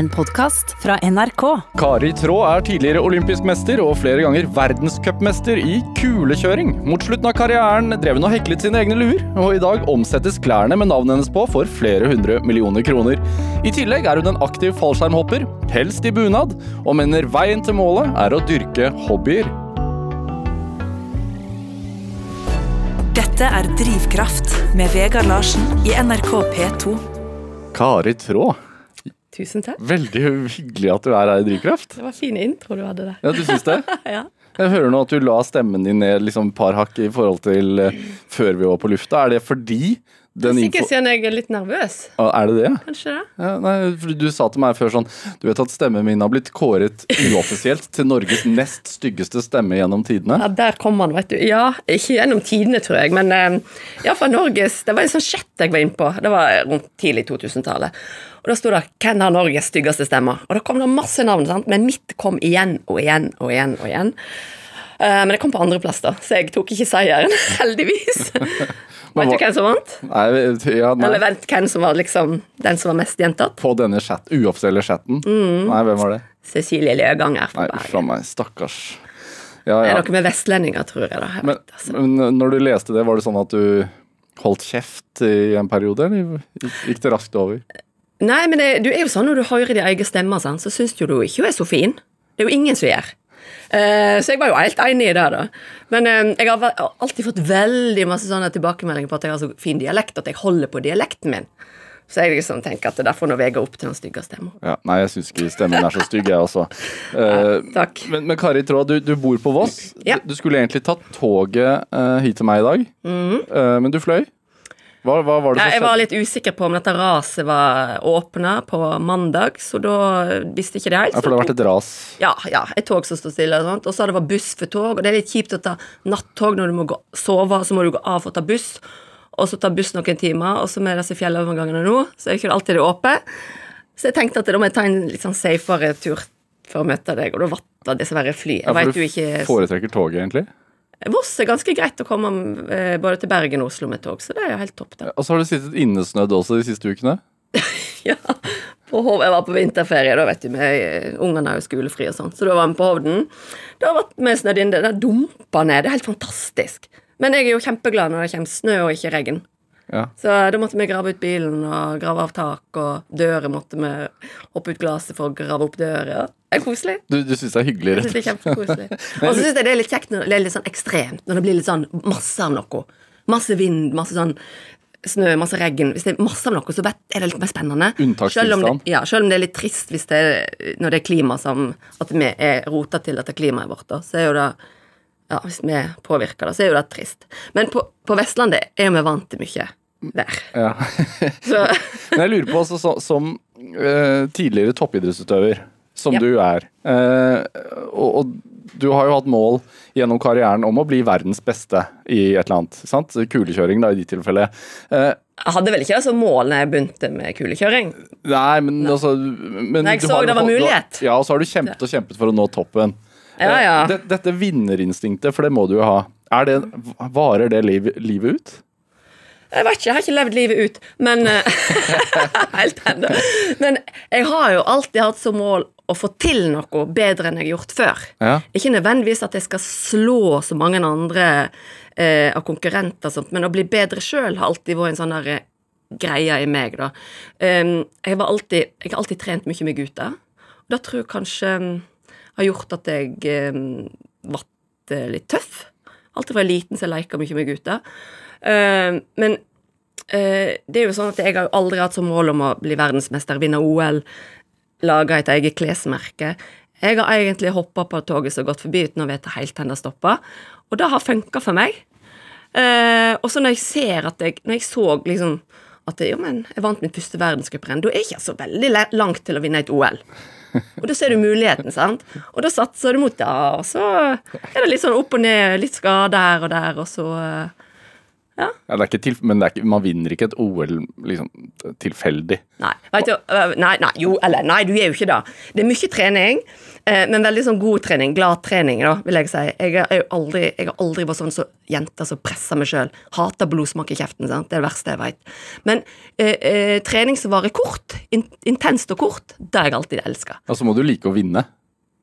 En podkast fra NRK. Kari Traa er tidligere olympisk mester og flere ganger verdenscupmester i kulekjøring. Mot slutten av karrieren drev hun og heklet sine egne luer, og i dag omsettes klærne med navnet hennes på for flere hundre millioner kroner. I tillegg er hun en aktiv fallskjermhopper, helst i bunad, og mener veien til målet er å dyrke hobbyer. Dette er Drivkraft med Vegard Larsen i NRK P2. Kari Traa, Tusen takk. veldig hyggelig at du er her i Drivkraft. Det var fin intro du hadde der. Ja, du syns det? Ja. Jeg hører nå at du la stemmen din ned liksom par hakk i forhold til eh, før vi var på lufta. Er det fordi den Sikkert info... siden jeg er litt nervøs. Er det det? Kanskje det? Ja, nei, Du sa til meg før sånn Du vet at stemmen min har blitt kåret uoffisielt til Norges nest styggeste stemme gjennom tidene? Ja, Der kom han, vet du. Ja, ikke gjennom tidene, tror jeg, men uh, iallfall Norges Det var en sånn chat jeg var inne på. Det var rundt tidlig 2000-tallet. Og Da sto det 'Hvem har Norges styggeste stemme?' Og da kom det masse navn, sant? men mitt kom igjen og igjen og igjen. og igjen. Uh, men jeg kom på andreplass, da, så jeg tok ikke seieren, heldigvis. Vet du hvem som vant? Nei, ja, nei. Eller vent, hvem som var liksom den som var mest gjentatt? På denne chat, uoffisielle chatten? Mm. Nei, hvem var det? Cecilie Løganger fra Nei, uff Bergen. meg. Stakkars. Ja, Det er noe med vestlendinger, tror jeg. da. Jeg Men, vet, altså. men når du leste det, var det sånn at du holdt kjeft i en periode, eller gikk det raskt over? Nei, men det, du er jo sånn når du hører din egen stemme, sånn, så syns jo du ikke hun er så fin. Det er jo ingen som gjør. Uh, så jeg var jo helt enig i det, da. Men uh, jeg har alltid fått veldig masse sånne tilbakemeldinger på at jeg har så fin dialekt at jeg holder på dialekten min. Så jeg liksom tenker at det er derfor nå veier opp til den stygge stemmen. Ja, nei, jeg syns ikke stemmen er så stygg, jeg også. Uh, Takk. Men, men Kari Traa, du, du bor på Voss. Ja. Du, skulle egentlig tatt toget eh, hit til meg i dag, Eh, men du fløy. Hva, hva var det som skjedde? jeg var litt usikker på om dette raset var åpna på mandag, så da visste ikke det helt. Ja, for det har vært et ras. Ja, ja, et tog som står stille. Og sånt. Og så har det vært buss for tog, og det er litt kjipt å ta nattog når du må gå, sove, så må du gå av for å ta buss, og så ta buss noen timer, og så med disse fjellovergangene nå, så er det ikke alltid det åpent. Så jeg tenkte at da må jeg ta en litt sånn safere tur for å møte deg, og da var det dessverre fly. Ja, for du ikke foretrekker toget, egentlig. Voss er ganske greit å komme eh, både til Bergen og Oslo med tog, så det er jo helt topp, da. Og så har du sittet innesnødd også de siste ukene. Ja, på Hov, jeg var på vinterferie, da vet du, med eh, ungene er jo skolefri og sånn, så da var vi på Hovden. Da har vi snødd inn, det dumpa ned, det er helt fantastisk. Men jeg er jo kjempeglad når det kommer snø og ikke regn. Ja. Så da måtte vi grave ut bilen og grave av tak, og dører måtte vi hoppe ut glasset for å grave opp døra. Det er koselig. Du, du syns det er hyggelig, Jeg synes det er kjempekoselig. Og så syns jeg det er litt kjekt når det er litt sånn ekstremt, når det blir litt sånn masse av noe. Masse vind, masse sånn snø, masse regn. Hvis det er masse av noe, så er det litt mer spennende. Selv om det, ja, selv om det er litt trist det er, når det er klima som At vi er rota til dette klimaet vårt, da, så er jo det ja, Hvis vi påvirker det, så er jo det trist. Men på, på Vestlandet er vi vant til mye vær. Ja. Så Men jeg lurer på, altså, så, som uh, tidligere toppidrettsutøver, som Ja. du er uh, og, og du har jo hatt mål gjennom karrieren om å bli verdens beste i et eller annet. sant? Kulekjøring, da, i ditt tilfelle. Uh, jeg hadde vel ikke altså, mål når jeg begynte med kulekjøring. nei, men altså men Nei, jeg du så det var fått- du har- mulighet. Ja, og så har du kjempet og kjempet for å nå toppen. Ja, ja. det- dette vinnerinstinktet, for det må du jo ha. Er det, varer det liv, livet ut? Jeg vet ikke, jeg har ikke levd livet ut, men eh, Helt ennå. Men jeg har jo alltid hatt som mål å få til noe bedre enn jeg har gjort før. Ja. Ikke nødvendigvis at jeg skal slå så mange andre eh, av konkurrenter, og sånt, men å bli bedre sjøl har alltid vært en sånn der eh, greie i meg, da. Um, jeg, var alltid, jeg har alltid trent mye med gutter. Og det tror jeg kanskje um, har gjort at jeg um, ble litt tøff. Alltid fra liten så jeg leka mye med gutter. Um, men uh, det er jo sånn at jeg har jo aldri hatt som mål om å bli verdensmester, vinne OL, lage et eget klesmerke. Jeg har egentlig hoppa på toget som har gått forbi uten å vite helt hvor det stoppa, og det har funka for meg. Uh, og så når jeg ser at jeg Når jeg så liksom at jo, men, jeg vant mitt første verdenscuprenn, da er jeg ikke så veldig langt til å vinne et OL. Og da ser du muligheten, sant? Og da satser du mot det, og så er det litt sånn opp og ned, litt skader her og der, og så eh, Ja. Ja, det er ikke til, men det er ikke, man vinner ikke et OL liksom, tilfeldig. Nei, vet du, nei, nei, jo, eller nei, du gjør jo ikke det. Det er mye trening, eh, men veldig sånn god trening, glad trening, da, vil jeg si. Jeg har aldri, jeg har aldri vært sånn som så jenter som presser meg sjøl. Hater blodsmak i kjeften, sant. Det er det verste jeg veit. Men eh, eh, trening som varer kort, in, intenst og kort, det har jeg alltid elska. Og så må du like å vinne.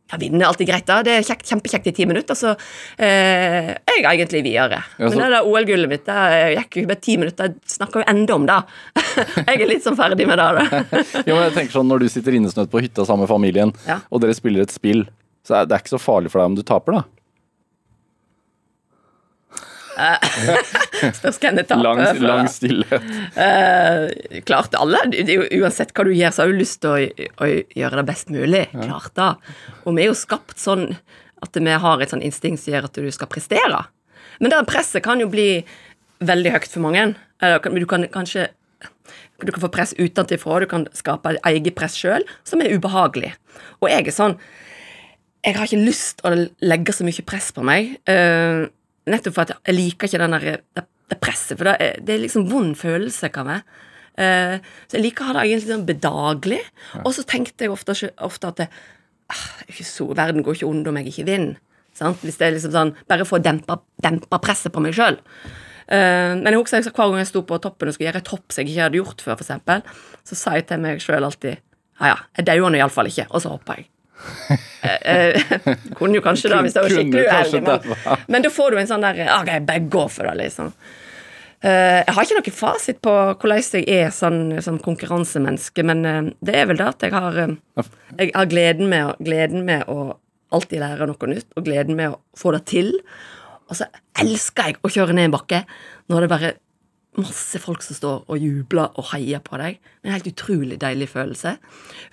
Ja, vinden er alltid greit, da. Det er kjekt, kjempekjekt i ti minutter, så eh, jeg er egentlig videre. Ja, så- Men det der OL-gullet mitt, det gikk jo bare ti minutter, jeg snakker jo enda om det. jeg er litt sånn ferdig med det. Jo, men jeg tenker sånn, Når du sitter innesnødd på hytta sammen med familien, Ja. og dere spiller et spill, så er det ikke så farlig for deg om du taper, da. Spørs hvem taper Lang, lang stillhet. Uh, klart alle, det uansett hva du gjør, så har du lyst til å, å gjøre det best mulig. Klart da. Og vi er jo skapt sånn at vi har et sånn instinkt som gjør at du skal prestere. Men det presset kan jo bli veldig høyt for mange. Eller du kan kanskje du kan få press utenfra, du kan skape eget press sjøl, som er ubehagelig. Og jeg er sånn Jeg har ikke lyst til å legge så mye press på meg. eh, nettopp for at jeg liker ikke den der, det, det presset, for det er, det er liksom vond følelse, kan være. Uh, så jeg liker å ha det egentlig sånn bedagelig. Og så tenkte jeg ofte, ofte at det, ah, så, verden går ikke under om jeg ikke vinner. Sant? Hvis det er liksom sånn, Bare for å dempe, dempe presset på meg sjøl. men jeg husker hver gang jeg sto på toppen og skulle gjøre et hopp som jeg ikke hadde gjort før, for eksempel, så sa jeg til meg sjøl alltid ja ja, jeg dauer nå iallfall ikke, og så hoppa jeg. Eh, eh, kunne jo kanskje det hvis jeg var skikkelig uheldig, men, men da får du en sånn der OK, bare gå for det, liksom. Eh, jeg har ikke noen fasit på hvordan jeg er sånn, sånn konkurransemenneske, men det er vel det at jeg har Jeg har gleden med, gleden med å alltid lære noe nytt, og gleden med å få det til. Og så elsker jeg å kjøre ned en bakke når det bare masse folk som står og jubler og heier på deg. Det er en helt utrolig deilig følelse.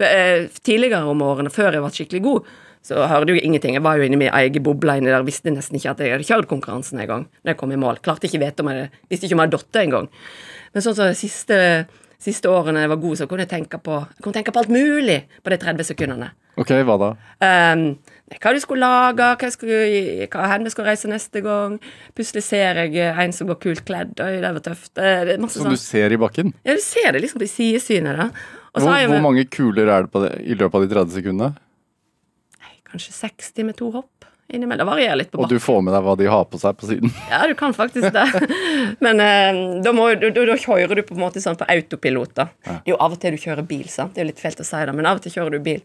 Eh, Tidligere om årene, før jeg var skikkelig god, så hørte jeg jo ingenting. Jeg var jo inni min egen boble inni der, visste nesten ikke at jeg hadde kjørt konkurransen en gang. Når jeg kom i mål. Klarte ikke vite om jeg, visste ikke om jeg hadde datt engang. Men sånn som de siste, siste årene jeg var god, så kunne jeg tenke på, jeg kunne tenke på alt mulig på de 30 sekundene. Ok, hva da? Um, hva du skulle lage, hva, skulle, hva hen vi skulle reise neste gang. Plutselig ser jeg en som går kult kledd. Oi, det var tøft. Eh, Det Som du sånn. ser i bakken? Ja, du ser det liksom på sidesynet. da. Hvor, har jeg hvor mange kuler er det på det, i løpet av de 30 sekundene? Nei, kanskje 60 med to hopp innimellom. Det varierer litt på bakken. Og du får med deg hva de har på seg på siden? Ja, du kan faktisk det. Men eh, da, må, da, da kjører du på en måte sånn på autopilot. da. Det er jo av og til du kjører bil, sant? det er jo litt fælt å si det, men av og til kjører du bil.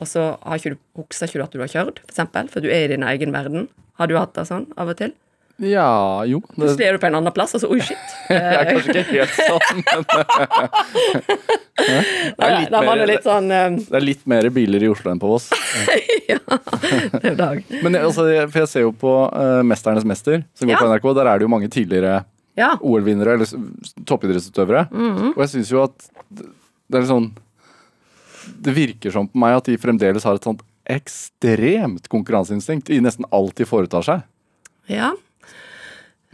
Og så har ikke du, husker ikke du at du har kjørt, for eksempel, for du er i din egen verden. Har du hatt det sånn av og til? Ja, jo. Det, Plutselig er du på en annen plass, altså så oi, shit. jeg er kanskje ikke helt sånn, men det er litt mer- litt sånn um... det er litt mer biler i Oslo enn på Voss. Ja, det er dag. Men jeg- altså, for jeg ser jo på uh, 'Mesternes mester', som går Ja. på NRK. Der er det jo mange tidligere Ja. OL-vinnere, eller toppidrettsutøvere. toppidrettsutøvere. -hmm. Og jeg syns jo at det er litt sånn Det virker som på meg at de fremdeles har et sånt ekstremt konkurranseinstinkt i nesten alt de foretar seg. Ja.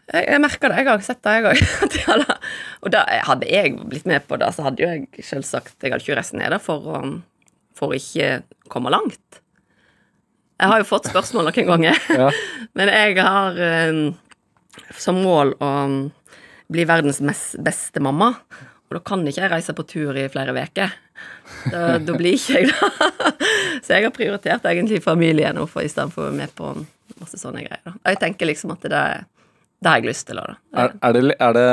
Jeg, jeg merker det. Jeg har sett det, jeg òg. Og da, hadde jeg blitt med på det, så hadde jo jeg selvsagt Jeg hadde ikke reist ned der for å for å ikke komme langt. Jeg har jo fått spørsmål noen ganger, Ja. men jeg har um, som mål å bli verdens beste mamma. Og da kan ikke jeg reise på tur i flere uker. Da, da blir ikke jeg glad. Så jeg har prioritert egentlig familien nå for istedenfor å være med på masse sånne greier. da. Og jeg tenker liksom at det, det har jeg lyst til. Da. Er, er, det, er det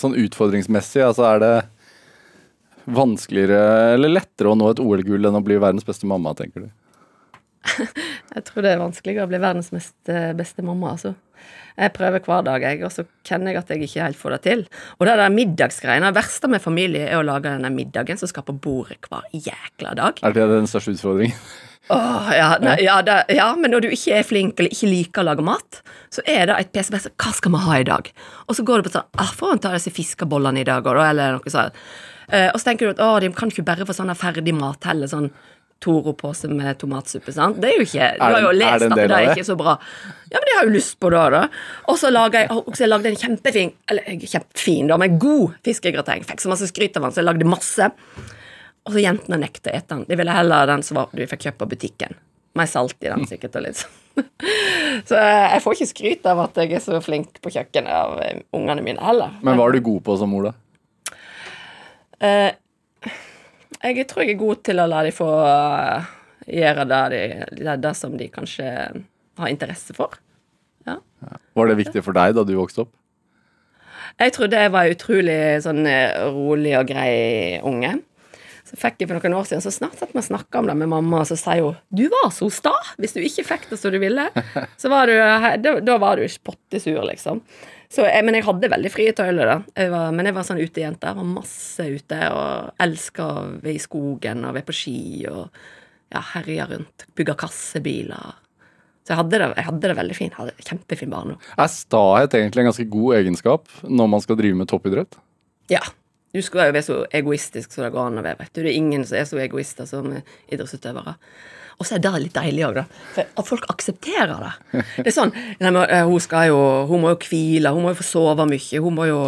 sånn utfordringsmessig, altså er det vanskeligere eller lettere å nå et OL-gull enn å bli verdens beste mamma, tenker du? Jeg tror det er vanskeligere å bli verdens mest, eh, beste mamma, altså. Jeg prøver hver dag, jeg, og så kjenner jeg at jeg ikke helt får det til. Og det der middagsgreiene, det verste med familie er å lage denne middagen som skal på bordet hver jækla dag. Er det den største utfordringen? Åh, ja, nei, ja, det, ja, men når du ikke er flink eller ikke liker å lage mat, så er det et PCB som Hva skal vi ha i dag? Og så går du på sånn ah, Får han ta disse fiskebollene i dag, eller noe sånt. Eh, og så tenker du at å, de kan ikke bare få sånn ferdig mat heller, sånn Toro-pose med tomatsuppe, sant? Det er jo ikke Du har jo det- lest det at det er ikke så bra. Ja, men de har jo lyst på det, da. Og så lagde jeg, også jeg lagde en kjempefin Eller kjempefin, da, men god fiskegrateng. Fikk så masse skryt av den, så jeg lagde masse. Og så jentene nekter å ete den. De ville heller den som var, du fikk kjøpt på butikken. mer salt i den, sikkert, og litt sånn. Så eh, jeg får ikke skryt av at jeg er så flink på kjøkkenet av eh, ungene mine heller. Men hva er du god på som mor, da? Eh, jeg tror jeg er god til å la de få eh, gjøre det, de, det, som de kanskje har interesse for. Ja. Var det viktig for deg da du vokste opp? Jeg trodde jeg var utrolig sånn eh, rolig og grei unge. Så fikk jeg for noen år siden, så snart satt vi og snakka om det med mamma, og så sier hun 'Du var så sta hvis du ikke fikk det som du ville'. Så var du, da, da var du pottesur, liksom. Så jeg, men jeg hadde veldig frie tøyler, da. Jeg var, men jeg var sånn utejente. Var masse ute og elska å være i skogen og være på ski og ja, herja rundt. Bygge kassebiler. Så jeg hadde det, jeg hadde det veldig fint. Hadde kjempefin barndom. Er stahet egentlig en ganske god egenskap når man skal drive med toppidrett? Ja. Du skal jo være så egoistisk som det går an å være. vet du. Det er ingen som er så egoister som idrettsutøvere. Og så er det litt deilig òg, da. For folk aksepterer det. Det er sånn nei, men, eh, hun, skal jo, hun må jo hvile, hun må jo få sove mye. Hun må jo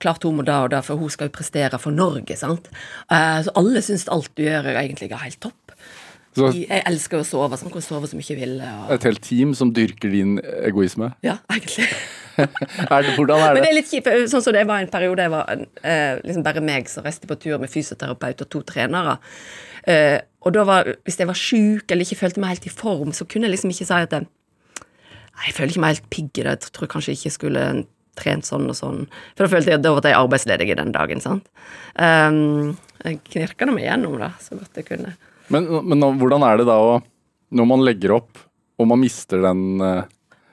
Klart hun må det og det, for hun skal jo prestere for Norge, sant. Eh, så alle syns alt du gjør, er egentlig er helt topp. Så Jeg elsker å sove, så man kan sove så mye jeg vil. Og, et helt team som dyrker din egoisme? ja, egentlig. Er det, hvordan er Men det det? er litt kjipt. Sånn som det var en periode jeg var eh, liksom bare meg som reiste på tur med fysioterapeut og to trenere. Eh, og da var, hvis jeg var sjuk eller ikke følte meg helt i form, så kunne jeg liksom ikke si at jeg, jeg føler ikke meg helt pigg i det. Jeg tror kanskje jeg ikke skulle trent sånn og sånn. For da følte jeg at da var jeg arbeidsledig den dagen. sant? Um, jeg knirka meg gjennom det så godt jeg kunne. Men, men hvordan er det da å Når man legger opp, og man mister den eh,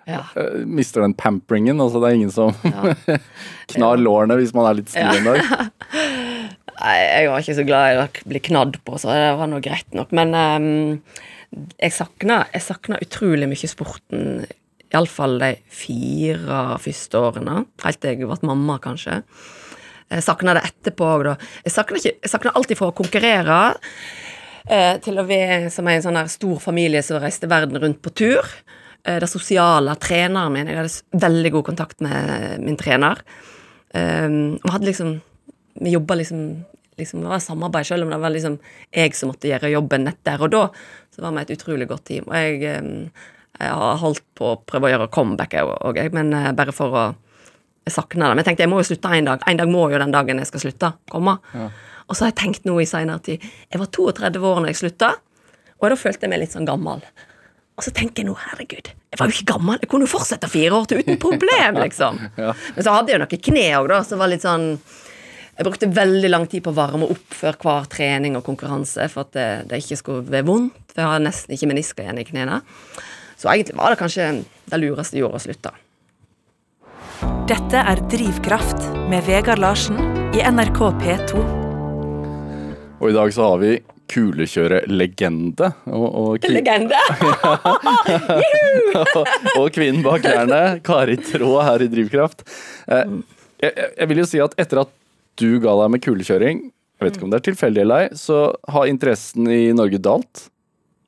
Ja. eh, mister den pamperingen. Altså det er ingen som Ja. knar lårene hvis man er litt stiv en dag. Nei, jeg var ikke så glad i å bli knadd på, så det var nå greit nok. Men um, jeg sakna utrolig mye sporten. Iallfall de fire første årene. Helt til jeg ble mamma, kanskje. Jeg sakna det etterpå òg, da. Jeg sakna alltid fra å konkurrere eh, til å være som en sånn stor familie som reiste verden rundt på tur. Eh, det sosiale, treneren min. Jeg hadde veldig god kontakt med min trener. Um, vi hadde liksom Vi jobba liksom, liksom Det var samarbeid, selv om det var liksom jeg som måtte gjøre jobben nett der og da. Så var vi et utrolig godt team. Og jeg, um, jeg har holdt på å prøve å gjøre comeback, òg, jeg, men uh, bare for å Jeg savna det. Men jeg tenkte jeg må jo slutte en dag. En dag må jo den dagen jeg skal slutte, komme. Og så har jeg tenkt noe i seinere tid. Jeg var 32 år når jeg slutta, og da følte jeg meg litt sånn gammel. Og så tenker jeg nå, herregud, jeg var jo ikke gammel, jeg kunne jo fortsette fire år til uten problem, liksom. Men så hadde jeg jo noen kne òg, da, som var litt sånn Jeg brukte veldig lang tid på å varme opp før hver trening og konkurranse for at det, det ikke skulle være vondt, for jeg har nesten ikke menisker igjen i knærne. Så egentlig var det kanskje det lureste jeg gjorde å slutte. Dette er Drivkraft med Vegard Larsen i NRK P2. Og i dag så har vi kulekjørelegende og, og, kvin Legende! og kvinnen bak klærne, Kari Traa her i Drivkraft. Eh, jeg, vil jo si at etter at du ga deg med kulekjøring, jeg vet ikke om det er tilfeldig eller ei, så har interessen i Norge dalt.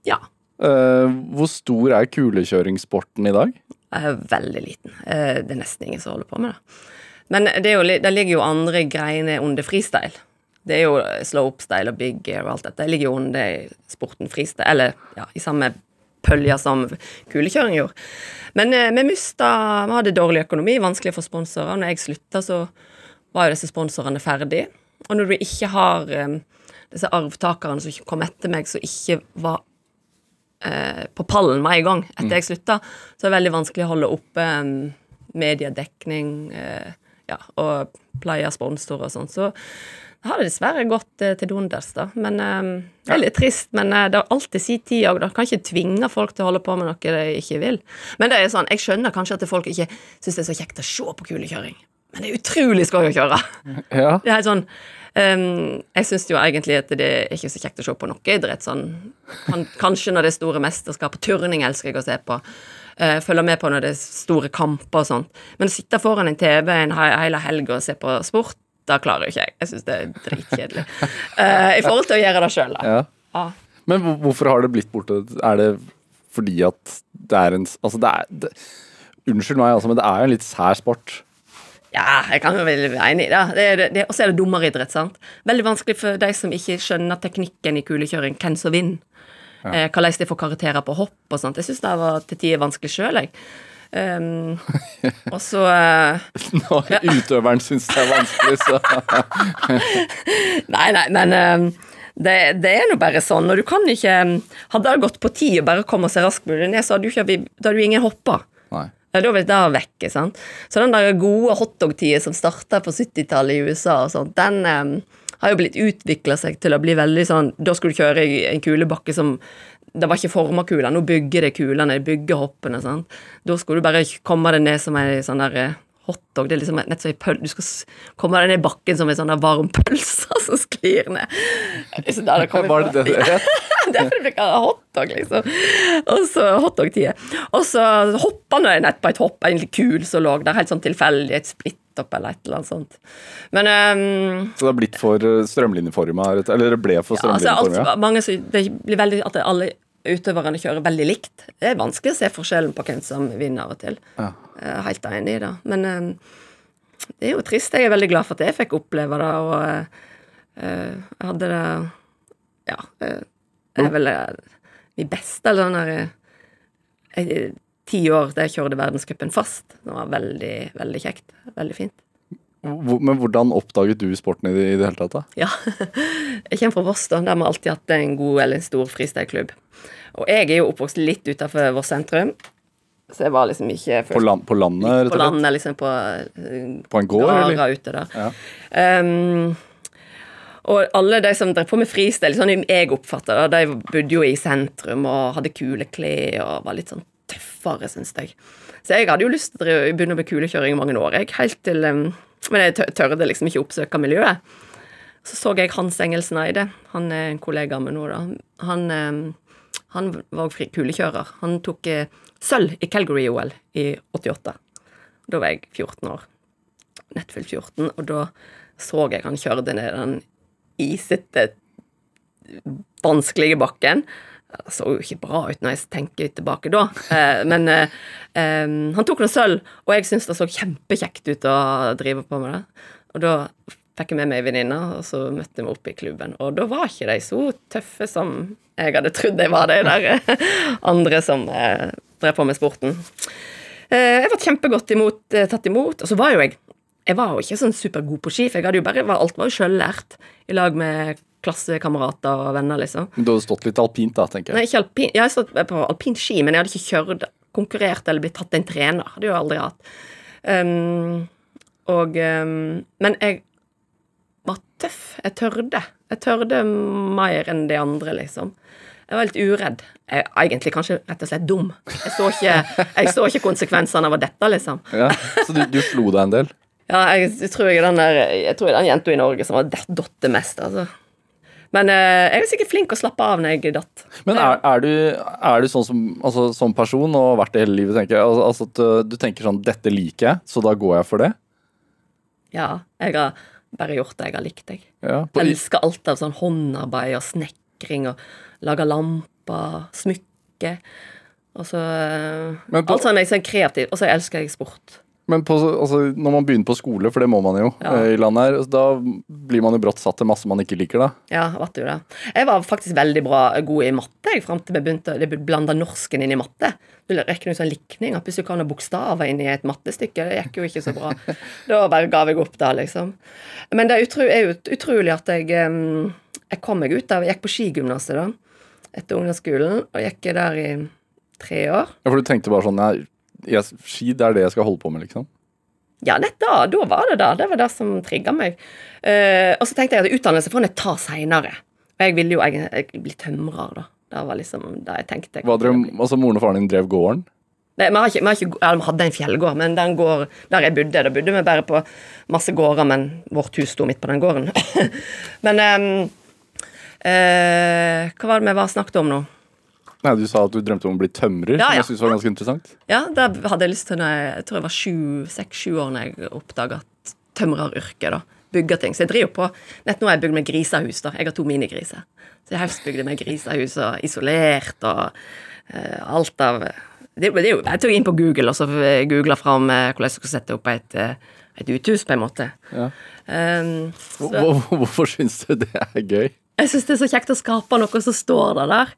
Ja. Eh, hvor stor er kulekjøringssporten i dag? Jeg er veldig liten. Eh, Det er nesten ingen som holder på med det. Men det, er jo, det ligger jo andre greiene under freestyle. Det er jo slopestyle og big gear og alt dette. Det ligger jo under sporten freestyle, eller ja, i samme pølja som kulekjøring gjorde. Men eh, vi mista Vi hadde dårlig økonomi, vanskelig for sponsorer. Når jeg slutta, så var jo disse sponsorene ferdig. Og når du ikke har eh, disse arvtakerne som kom etter meg, som ikke var eh, på pallen med en gang etter jeg slutta, så er det veldig vanskelig å holde oppe um, mediedekning eh, ja, og pleie sponsorer og sånn. Så det har dessverre gått eh, til dunders, da. Men eh, det er litt trist. Men eh, det er alltid sin tid òg, da. Kan ikke tvinge folk til å holde på med noe de ikke vil. Men det er sånn, jeg skjønner kanskje at folk ikke syns det er så kjekt å se på kulekjøring. Men det er utrolig skøy å kjøre. Ja. Det er helt sånn um, Jeg syns jo egentlig at det er ikke så kjekt å se på noe idrett. Sånn, kan, kanskje når det er store mesterskap. Turning elsker jeg å se på. Uh, følger med på når det er store kamper og sånt. Men å sitte foran en TV en hel helga og se på sport, da klarer jo ikke jeg. Jeg syns det er dritkjedelig. Uh, I forhold til å gjøre det sjøl, da. ja. Ja. Men hvorfor har det blitt borte? Er det fordi at det er en Altså, det er det, Unnskyld meg, altså, men det er jo en litt sær sport. Ja, jeg kan jo være enig i det. det, det og så er det dommeridrett, sant. Veldig vanskelig for de som ikke skjønner teknikken i kulekjøring, hvem som vinner. Eh, hvordan de får karakterer på hopp og sånt. Jeg syns det var til tider vanskelig sjøl, jeg. Um, og så uh, Når utøveren syns det er vanskelig, så Nei, nei, men um, det, det er nå bare sånn. Og du kan ikke Hadde det gått på tid å bare komme seg raskt mulig ned, så hadde du, ikke da hadde du ingen hoppa. Nei. Da er det vekk, sant. Så den der gode hotdog-tida som starta på 70-tallet i USA og sånt, den um, har jo blitt utvikla seg til å bli veldig sånn Da skulle du kjøre i en kulebakke som Det var ikke forma kuler. nå bygger det kulene, bygger hoppene, sant. Da skulle du bare komme deg ned som ei sånn der eh, hotdog. Det er liksom nett som ei pøl... Du skal komme deg ned i bakken som ei sånn varm pølse som sklir ned. Så der det Var det det det het? er vi kaller det hotdog, liksom. Og så hotdog-tida. Og så hoppa nå jeg nett på et hopp, egentlig kul som lå der, helt sånn tilfeldig, et splitt-opp eller et eller annet sånt. Men um, Så det har blitt for eh, strømlinjeforma? Eller det ble for ja, altså, alt, strømlinjeforma? mange, det blir veldig at alle utøverne kjører veldig likt. Det er vanskelig å se forskjellen på hvem som vinner av og til. Ja. Helt enig i det. Men ehm, det er jo trist. Jeg er veldig glad for at jeg fikk oppleve det, og eh, jeg hadde det Ja. Det jeg er vel eh, min beste, eller sånn der eh, eh, Ti år der jeg kjørte verdenscupen fast. Det var veldig, veldig kjekt. Veldig fint. Men hvordan oppdaget du sporten i det, i det hele tatt? da? Ja. Jeg kommer fra Voss, da. Der har vi alltid hatt en god eller en stor freestyleklubb. Og jeg er jo oppvokst litt utenfor Voss sentrum, så jeg var liksom ikke På, land, på landet, rett på og slett? landet, liksom på eh, På en gård, eller? ute der. Ja. Um, og alle de som drev på med freestyle, sånn jeg oppfatter det, de bodde jo i sentrum og hadde kule klær og var litt sånn tøffere, syns jeg. Så jeg hadde jo lyst til å begynne med kulekjøring i mange år, jeg. Helt til um, Men jeg tørde liksom ikke oppsøke miljøet. Så så jeg Hans Engel Sneide, Han er en kollega med nå, da. Han, um, han var fri- kulekjører. Han tok eh, sølv i Calgary-OL i 88. Da var jeg 14 år. Nettfylt 14, og da så jeg han kjørte ned den isete, vanskelige bakken. Det så jo ikke bra ut når jeg tenker tilbake da, eh, men eh, eh, han tok noe sølv, og jeg syntes det så kjempekjekt ut å drive på med det. Og da fikk jeg med meg ei venninne, og så møtte vi opp i klubben. Og da var ikke de så tøffe som jeg hadde trodd de var, de der eh, andre som eh, drev på med sporten. Jeg ble kjempegodt imot, tatt imot, og så var jo jeg jeg var jo ikke sånn supergod på ski, for jeg hadde jo bare, alt var jo sjøllært. I lag med klassekamerater og venner, liksom. Men Du hadde stått litt alpint, da, tenker jeg. Nei, ikke alpin, jeg hadde stått på alpint ski, men jeg hadde ikke kjørt, konkurrert eller blitt tatt en trener. Det hadde jeg jo aldri hatt. Um, og um, Men jeg var tøff. Jeg tørde. Jeg tørde mer enn de andre, liksom. Jeg var litt uredd. Jeg er egentlig kanskje rett og slett dum. Jeg så ikke, jeg så ikke konsekvensene av dette, liksom. Ja, så du, du slo deg en del? Ja, jeg, jeg tror jeg er den der Jeg tror jeg er den jenta i Norge som har datt mest, altså. Men eh, jeg er sikkert flink å slappe av når jeg datt. Men er, er, du, er du sånn som, altså, som person og har vært det hele livet, tenker jeg, altså, altså at uh, du tenker sånn 'dette liker jeg, så da går jeg for det'? Ja, jeg har bare gjort det jeg har likt, jeg. Ja, på, Elsker alt av sånn håndarbeid og snekring og lage lamper, smykke. Og så eh, på- Alt sånn jeg er sånn kreativ. Og så elsker jeg sport. Men på, altså, når man begynner på skole, for det må man jo Ja. eh, i landet her, da blir man jo brått satt til masse man ikke liker, da. Ja, vet du det. Jeg var faktisk veldig bra god i matte jeg, fram til vi begynte å blande norsken inn i matte. Du regner ut sånn likning, at hvis du kan ha bokstaver inn i et mattestykke, det gikk jo ikke så bra. Da bare ga jeg opp da, liksom. Men det er, utrolig at jeg Jeg kom meg ut av Jeg gikk på skigymnaset da, etter ungdomsskolen, og gikk der i tre år. Ja, For du tenkte bare sånn jeg, jeg, Ski, det er det jeg skal holde på med, liksom? Ja, nett da. Da var det det. Det var det som trigga meg. Uh, og så tenkte jeg at utdannelse får en ta seinere. Og jeg ville jo egentlig bli tømrer, da. Det var liksom det jeg tenkte. å bli. altså Moren og faren din drev gården? Nei, vi, har ikke, vi, har ikke, ja, vi hadde en fjellgård, men den gård der jeg bodde. Da bodde vi bare på masse gårder, men vårt hus sto midt på den gården. men um, uh, Hva var det vi var snakket om nå? Nei, Du sa at du drømte om å bli tømrer, Ja, som jeg var ganske interessant. Ja, da hadde jeg lyst til når jeg, jeg tror jeg var sju, seks-sju år når jeg oppdaga tømreryrket. da. Bygger ting. Så jeg driver på Nett nå har jeg bygd meg grisehus. da. Jeg har to minigriser. Så jeg høstbygde meg grisehus og isolert og uh, alt av det, det Jeg tok inn på Google og så googla fram uh, hvordan jeg skulle sette opp et, uh, et uthus, på en måte. Ja. Um, så, Hvorfor syns du det er gøy? Jeg syns det er så kjekt å skape noe som står der. der.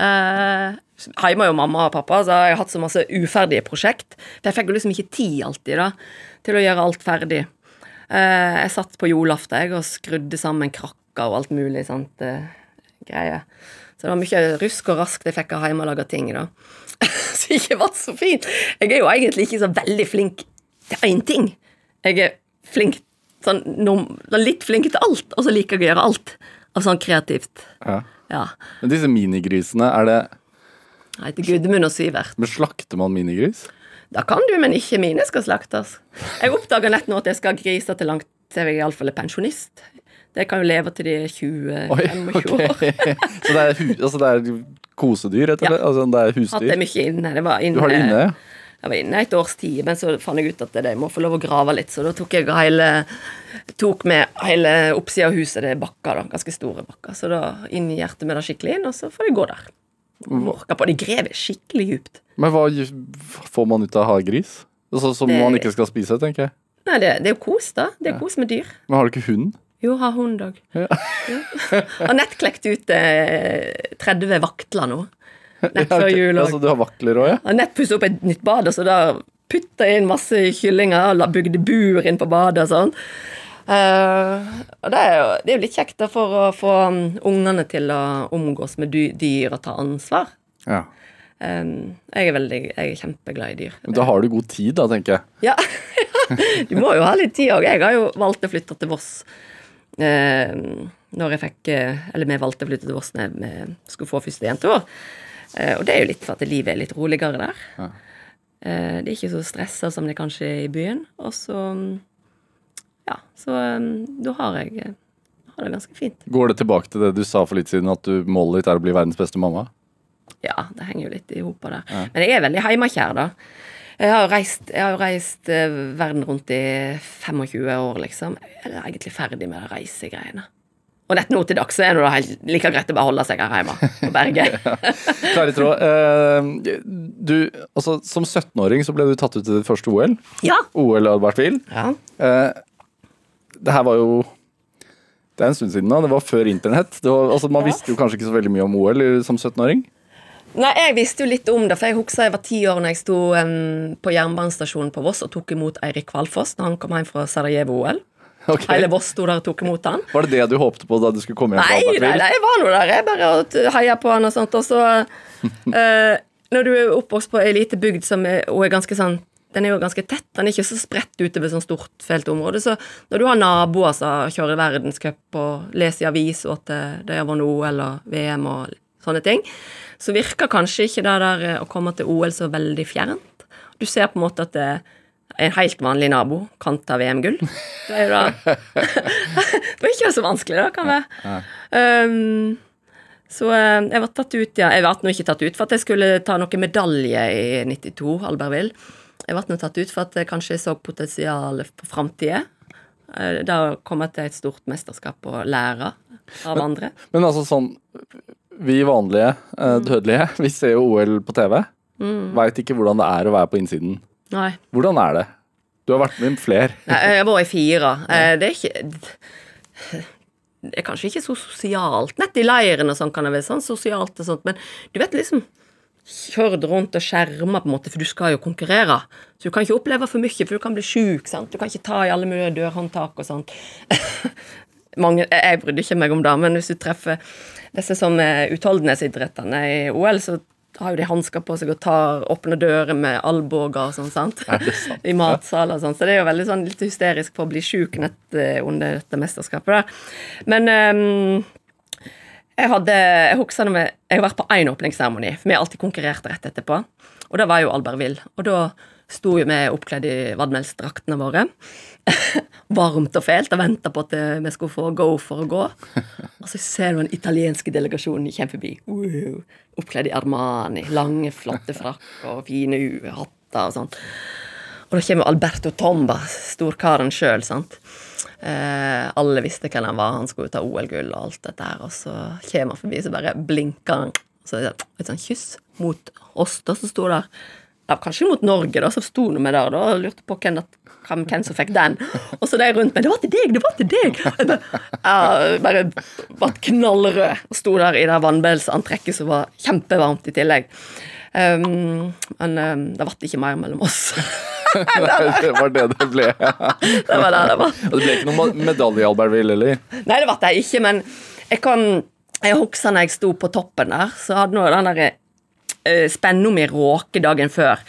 Eh, Hjemme jo mamma og pappa, så har jeg hatt så masse uferdige prosjekt. For jeg fikk jo liksom ikke tid alltid da, til å gjøre alt ferdig. Eh, jeg satt på julaften og skrudde sammen krakker og alt mulig sånt eh, greier. Så det var mye rusk og raskt jeg fikk av hjemmelaga ting. da. så ikke var så fint. Jeg er jo egentlig ikke så veldig flink til én ting. Jeg er flink sånn, litt flink til alt, og så liker jeg å gjøre alt av sånn kreativt. Ja. Ja. Men disse minigrisene, er det Jeg heter Gudmund og Sivert. Men slakter man minigris? Da kan du, men ikke mine skal slaktes. Jeg oppdaga nett nå at jeg skal ha griser til langt til jeg iallfall er pensjonist. Det kan jo leve til de er 20-25 Oi, ok. år. Så det er, altså det er kosedyr, rett Ja. det? Altså det er Hatt det husdyr? mye inne. Det var inne. Du har det inne? ja? Jeg var inne et års tid, men så fant jeg ut at det, jeg må få lov å grave litt, så da tok jeg hele tok med hele oppsida av huset, det er bakker, da, ganske store bakker. Så da inn i hjertet med det skikkelig inn, og så får de gå der. Morka på. De graver skikkelig djupt. Men hva får man ut av å? Altså, som Det- man ikke skal spise, tenker jeg. Nei, det, det er jo kos, da. Det er kos med dyr. Men har du ikke hund? Jo, har hund òg. Ja. Har nett klekt ut eh, 30 vaktler nå. Nett før jul òg. Altså, du har vakler òg, ja? Har nett pusset opp et nytt bad, så da putta jeg inn masse kyllinger og bygde bur inn på badet og sånn. Uh, og det er, jo, det er jo litt kjekt da for å få um, ungene til å omgås med dyr og ta ansvar. ja. Um, jeg er veldig, jeg er kjempeglad i dyr. Men da har du god tid, da, tenker jeg. Ja, du må jo ha litt tid òg. Jeg har jo valgt å flytte til Voss. Uh, når jeg fikk eh, Eller vi valgte å flytte til Voss når vi skulle få første jenteår. Eh, og det er jo litt for at livet er litt roligere der. Ja. Eh, det er ikke så stressa som det kanskje er i byen. Og så Ja, så eh, da har jeg eh, har det ganske fint. Går det tilbake til det du sa for litt siden, at du, målet ditt er å bli verdens beste mamma? Ja, det henger jo litt i hop der. Men jeg er veldig heimakjær, da. Jeg har reist, jeg har reist eh, verden rundt i 25 år, liksom. Jeg er egentlig ferdig med de reisegreiene. Og nett nå til dags er det da helt like greit å bare holde seg her hjemme på berget. Klarere tråd. Eh, du, altså, som 17-åring så ble du tatt ut til ditt første OL. ja. OL Albertville. ja. Eh, det her var jo Det er en stund siden nå. Det var før internett. Det var, altså, man Ja. visste jo kanskje ikke så veldig mye om OL som 17-åring. Nei, jeg visste jo litt om det, for jeg husker jeg var ti år når jeg sto um, på jernbanestasjonen på Voss og tok imot Eirik Kvalfoss når han kom hjem fra Sarajevo-OL. Ok. Hele Voss sto der og tok imot han. Var det det du håpte på da du skulle komme hjem fra Nei, nei, nei, jeg var nå der. Jeg bare heia på han og sånt. Og så uh, Når du er oppvokst på ei lita bygd som er, og er ganske sånn den er jo ganske tett, den er ikke så spredt utover sånn stort feltområde. Så når du har naboer som kjører verdenscup og leser i avis og at det- er har vært OL og VM og sånne ting, så virker kanskje ikke det der eh, å komme til OL så veldig fjernt. Du ser på en måte at det en helt vanlig nabo kan ta VM-gull. Det er jo da Det var ikke så vanskelig, da, kan være. Um, så eh, jeg var tatt ut, ja. Jeg ble nå ikke tatt ut for at jeg skulle ta noen medalje i 92, Albertville. Jeg ble nå tatt ut for at jeg kanskje så potensial på framtida. Da kom jeg til et stort mesterskap å lære av andre. Men altså sånn Vi vanlige eh, Mm. dødelige, vi ser jo OL på TV. Mm. Veit ikke hvordan det er å være på innsiden. Nei. Hvordan er det? Du har vært med i flere. Jeg har vært i fire. Eh, Det er ikke Det er kanskje ikke så sosialt. Nett i leiren og sånn kan det være sånn sosialt og sånt, men du vet liksom Kjørt rundt og skjerma, på en måte, for du skal jo konkurrere. Så du kan ikke oppleve for mye, for du kan bli sjuk. Du kan ikke ta i alle mulige dørhåndtak og sånt. Mange, jeg brydde ikke meg om det, men hvis du treffer disse som er utholdenhetsidrettene i OL, så har jo de hansker på seg og tar åpne dører med albuer og sånn, sant? Sant? I matsaler og sånn. Så det er jo veldig sånn litt hysterisk på å bli sjuk eh, under dette mesterskapet. Da. Men um, jeg hadde Jeg husker når Jeg har vært på én åpningsseremoni, for vi har alltid konkurrert rett etterpå. Og da var jo Albertville. Og da sto jo vi oppkledd i vadmelsdraktene våre. Varmt og fælt og venta på at eh, vi skulle få go for å gå. Og så ser du den italienske delegasjonen kommer forbi. Wow. Oppkledd i Armani. Lange, flotte frakker og fine hatter og sånn. Og da kommer Alberto Tomba, storkaren sjøl. Eh, alle visste hvem han var, han skulle ta OL-gull og alt dette her. Og så kommer han forbi, så bare blinker han. Så et sånt kyss mot oss da som sto der. Ja, kanskje mot Norge, da, så sto vi der da, og lurte på hvem, hvem, hvem, som fikk den. Og så de rundt meg 'Det var til deg! Det var til deg!' Jeg bare, ja, bare ble knallrød og sto der i det vannbelsantrekket som var kjempevarmt i tillegg. Um, men um, det ble ikke mer mellom oss. Nei, det var det det ble. det var det det var. Og det ble ikke noen medalje, Albertville, eller? Nei, det ble det ikke, men jeg kan Jeg husker når jeg sto på toppen der, så hadde nå den derre uh, i mi råke dagen før.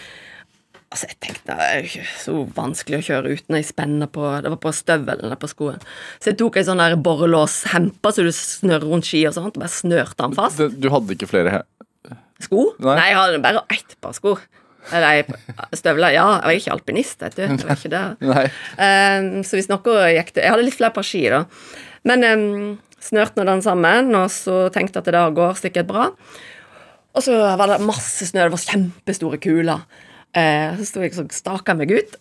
Altså, jeg tenkte det er ikke så vanskelig å kjøre uten ei spenne på Det var på støvelen eller på skoen. Så jeg tok ei sånn borrelåshempe så du snører rundt ski og sånt, og bare snørte den fast. Du hadde ikke flere her? Sko? Nei. Nei, jeg hadde bare ett par sko. Eller støvler. Ja, jeg var ikke alpinist, vet du. Jeg var ikke det. Ehm, så hvis noe gikk til Jeg hadde litt flere par ski, da. Men um, snørte nå den sammen, og så tenkte jeg at det går sikkert bra. Og så var det masse snø, det var kjempestore kuler. Eh, så sto jeg og staka meg ut.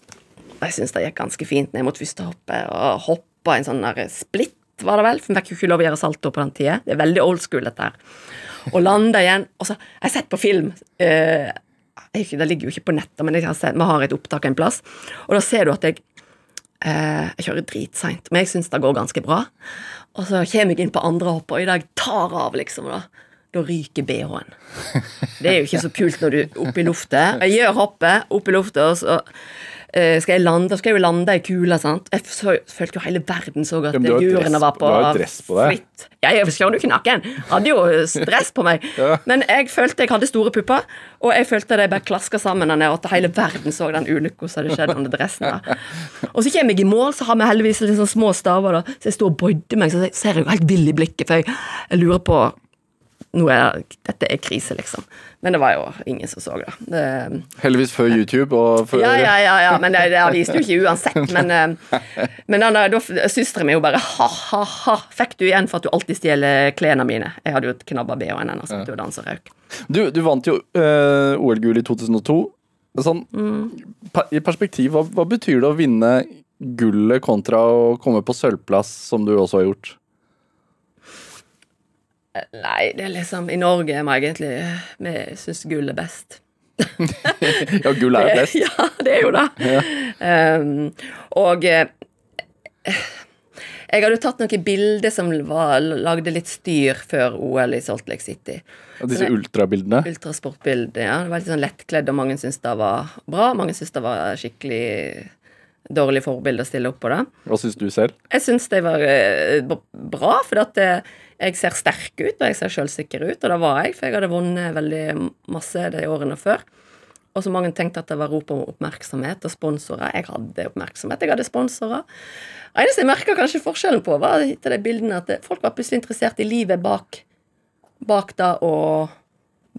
Jeg syns det gikk ganske fint ned mot første hoppet, og hoppa en sånn der splitt, var det vel. For vi fikk jo ikke lov å gjøre salto på den tida. Det er veldig old school, dette her. Og landa igjen. Og så Jeg har sett på film. Eh, det ligger jo ikke på nettet, men har sett, vi har et opptak en plass. Og da ser du at jeg eh, Jeg kjører dritseint, men jeg syns det går ganske bra. Og så kommer jeg inn på andre hoppet, og i dag tar av, liksom. Da, da ryker BH-en. Det er jo ikke så kult når du er oppe i lufta. Jeg gjør hoppet opp i lufta, og så eh, skal jeg lande, skal jeg jo lande i kula, sant. Jeg følte jo hele verden så at Ja, hjulene var på fritt. Ja, jeg skjønner jo ikke naken. Hadde jo stress på meg. Ja. Men jeg følte jeg hadde store pupper, og jeg følte de bare klaska sammen og at hele verden så den ulykka som hadde skjedd under dressen. da. Og så kommer jeg i mål, så har vi heldigvis litt sånn små staver, da. så jeg står og bøyder meg, så ser jeg jo helt vill i blikket, for jeg lurer på nå er, Dette er krise, liksom. Men det var jo ingen som så det. det Heldigvis før YouTube og før ja, ja, ja, ja, men det, det viste jo ikke uansett. Men, eh, men da, da søstera mi jo bare ha-ha-ha. Fikk du igjen for at du alltid stjeler klærne mine? Jeg hadde jo knabba BH-en hennes, det var den som røk. Du, du vant jo uh, OL-gull i 2002. Sånn, Mm. I perspektiv, hva, hva betyr det å vinne gullet kontra å komme på sølvplass, som du også har gjort? Nei, det er liksom I Norge er vi egentlig Vi syns gull er best. Ja, gull er best. Ja, det er jo det. Um, og eh, jeg hadde tatt noen bilder som var, lagde litt styr før OL i Salt Lake City. Og disse ultrabildene. Ultrasportbilder, ja. Det var litt sånn lettkledd, og mange syntes det var bra. Mange syntes det var skikkelig dårlig forbilde å stille opp på det. Hva syns du selv? Jeg syns det var eh, bra, for at eh, jeg ser sterk ut, og jeg ser sjølsikker ut, og det var jeg, for jeg hadde vunnet veldig masse de årene før. Og så mange tenkte at det var rop om oppmerksomhet og sponsorer. Jeg hadde oppmerksomhet, jeg hadde sponsorer. Eneste jeg merka kanskje forskjellen på, var til de bildene at folk var plutselig interessert i livet bak, bak det å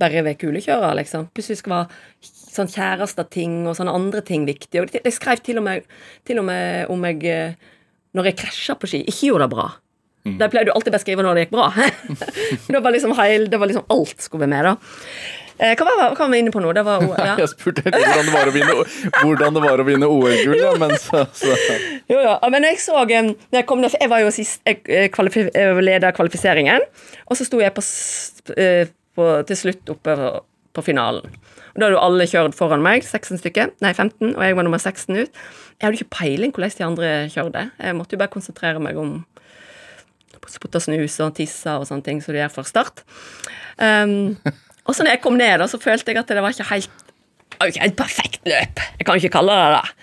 bare være kulekjører, liksom. Plutselig skal være sånn kjæresteting og sånne andre ting viktig. Og de skrev til og med, til og med om jeg eh, når jeg krasja på ski, ikke gjorde det bra. De pleide du alltid å beskrive når det gikk bra. det, var liksom heil, det var liksom alt skulle være med, da. Eh, hva, var, hva var vi inne på nå? Det var, ja. Jeg spurte helt hvordan det var å vinne, hvordan det var å vinne OL-gull, ja, men så, så Jo, ja. Men jeg så eh, jeg, kom jeg var jo sist Jeg, eh, kvalifi- jeg leda kvalifiseringen, og så sto jeg på, eh, på, til slutt oppe på, på finalen. Og Da hadde jo alle kjørt foran meg, 16 stykker, nei 15, og jeg var nummer 16 ut. Jeg hadde ikke peiling hvordan de andre kjørte. Jeg måtte jo bare konsentrere meg om spotte snus og tisse og sånne ting som du gjør for start. Um, og så når jeg kom ned, da, så følte jeg at det var ikke helt ikke helt perfekt løp. Jeg kan ikke kalle det det.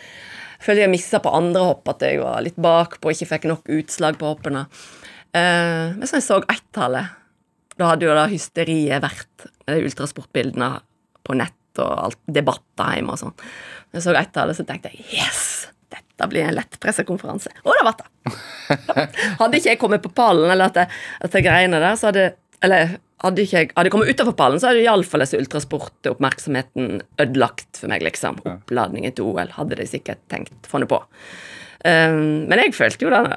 Jeg følte jeg missa på andre hopp, at jeg var litt bakpå, ikke fikk nok utslag på hoppene. Uh, men så jeg så ett-tallet, da hadde jo da hysteriet vært med de ultrasportbildene på nett og alt, debatter hjemme og sånn. Jeg så ett-tallet, så tenkte jeg yes! Dette blir en lett pressekonferanse. Og det ble det. Hadde ikke jeg kommet på pallen, eller at jeg greiene der, så hadde Eller hadde ikke jeg hadde jeg kommet utenfor pallen, så hadde iallfall disse ultrasportoppmerksomheten ødelagt for meg, liksom. Oppladningen til OL hadde de sikkert tenkt funnet på. Um, men jeg følte jo den,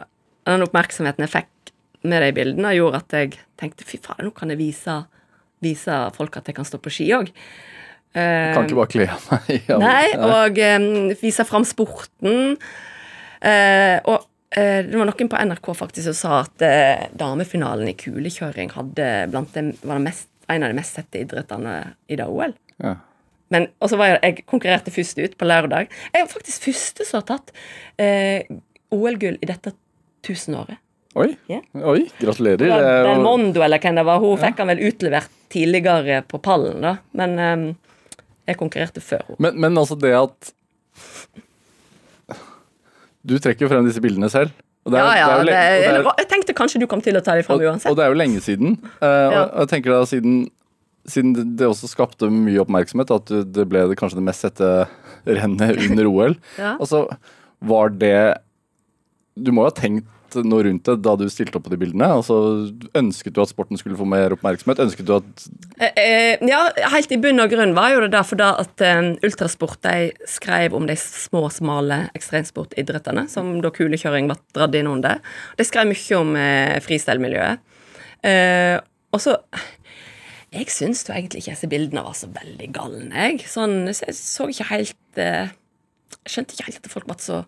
den oppmerksomheten jeg fikk med de bildene, gjorde at jeg tenkte fy faen, nå kan jeg vise, vise folk at jeg kan stå på ski òg. Kan ikke bare kle meg. Ja, Nei, og um, vise fram sporten. Eh, og eh, det var noen på NRK faktisk som sa at eh, damefinalen i kulekjøring hadde blant dem, var det mest, en av de mest sette idrettene i det OL. Ja. Men, og så var jeg, jeg konkurrerte først ut på lørdag. Jeg er faktisk første som har tatt eh, OL-gull i dette tusenåret. Oi, Yeah. oi, gratulerer. Var er Belmondo, eller hvem det var. Hun fikk han vel utlevert tidligere på pallen, da. Men eh, jeg konkurrerte før henne. Men, men altså det at Du trekker jo frem disse bildene selv. er- Ja, ja. det jo Det, er- jeg tenkte kanskje du kom til å ta dem frem Og, uansett. og det er jo lenge siden. Uh, Ja. og jeg tenker da siden, siden det- også skapte mye oppmerksomhet, at det det ble det kanskje det mest sette rennet under OL. Ja. Altså, var det Du må jo ha tenkt noe rundt det da du stilte opp på de bildene? Altså, Ønsket du at sporten skulle få mer oppmerksomhet? Ønsket du at Eh, eh, ja, helt i bunn og grunn var jo det derfor da at eh, Ultrasport de skrev om de små, smale ekstremsportidrettene, som da kulekjøring ble dratt inn under. De skrev mye om eh, freestyle-miljøet. Eh, og så Jeg syns jo egentlig ikke disse bildene var så veldig galne, jeg. Sånn, så jeg så ikke helt eh, skjønte ikke helt at folk ble så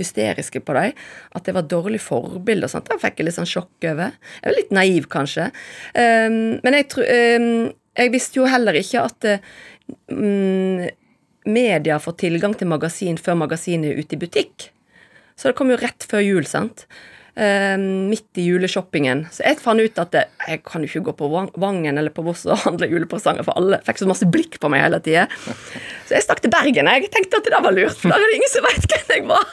hysteriske på dem. At det var dårlig forbilde og sånt. Det fikk jeg litt sånn sjokk over. Jeg var litt naiv, kanskje. Um, men jeg tror um, Jeg visste jo heller ikke at mm, media får tilgang til magasin før magasinet er ute i butikk. Så det kom jo rett før jul, sant. Um, midt i juleshoppingen. Så jeg fant ut at jeg kan jo ikke gå på Vangen eller på Voss og handle julepresanger, for alle fikk så masse blikk på meg hele tida. Så jeg stakk til Bergen. Jeg tenkte at det var lurt, for da er det ingen som vet hvem jeg var.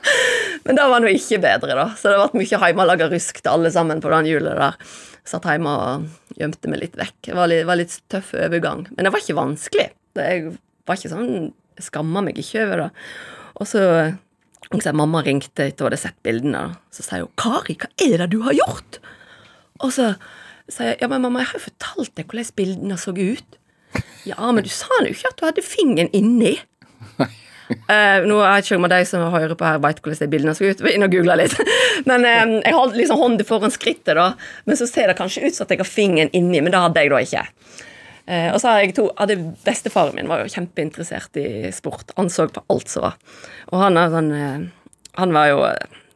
Men det var nå ikke bedre, da. Så det ble mye hjemmelaga rusk til alle sammen på den jula der. Satt hjemme og gjemte meg litt vekk. Det var litt, var litt tøff overgang. Men det var ikke vanskelig. Det jeg var ikke sånn skamma meg ikke over det. Og så og så Mamma ringte etter hun hadde sett bildene. Så sier hun 'Kari, hva er det du har gjort?' Og så sier jeg 'Ja, men mamma, jeg har jo fortalt deg hvordan bildene så ut'. 'Ja, men du sa jo ikke at du hadde fingeren inni'. Uh, nå er ikke om de som hører på her, vet hvordan de bildene så ut. Inne og google litt. Men eh, jeg holdt liksom hånda foran skrittet, da. Men så ser det kanskje ut som at jeg har fingeren inni, men det hadde jeg da ikke. Eh, og så har jeg to, hadde Bestefaren min var jo kjempeinteressert i sport. Han så på alt som var. Og han, er sånn, eh, han var jo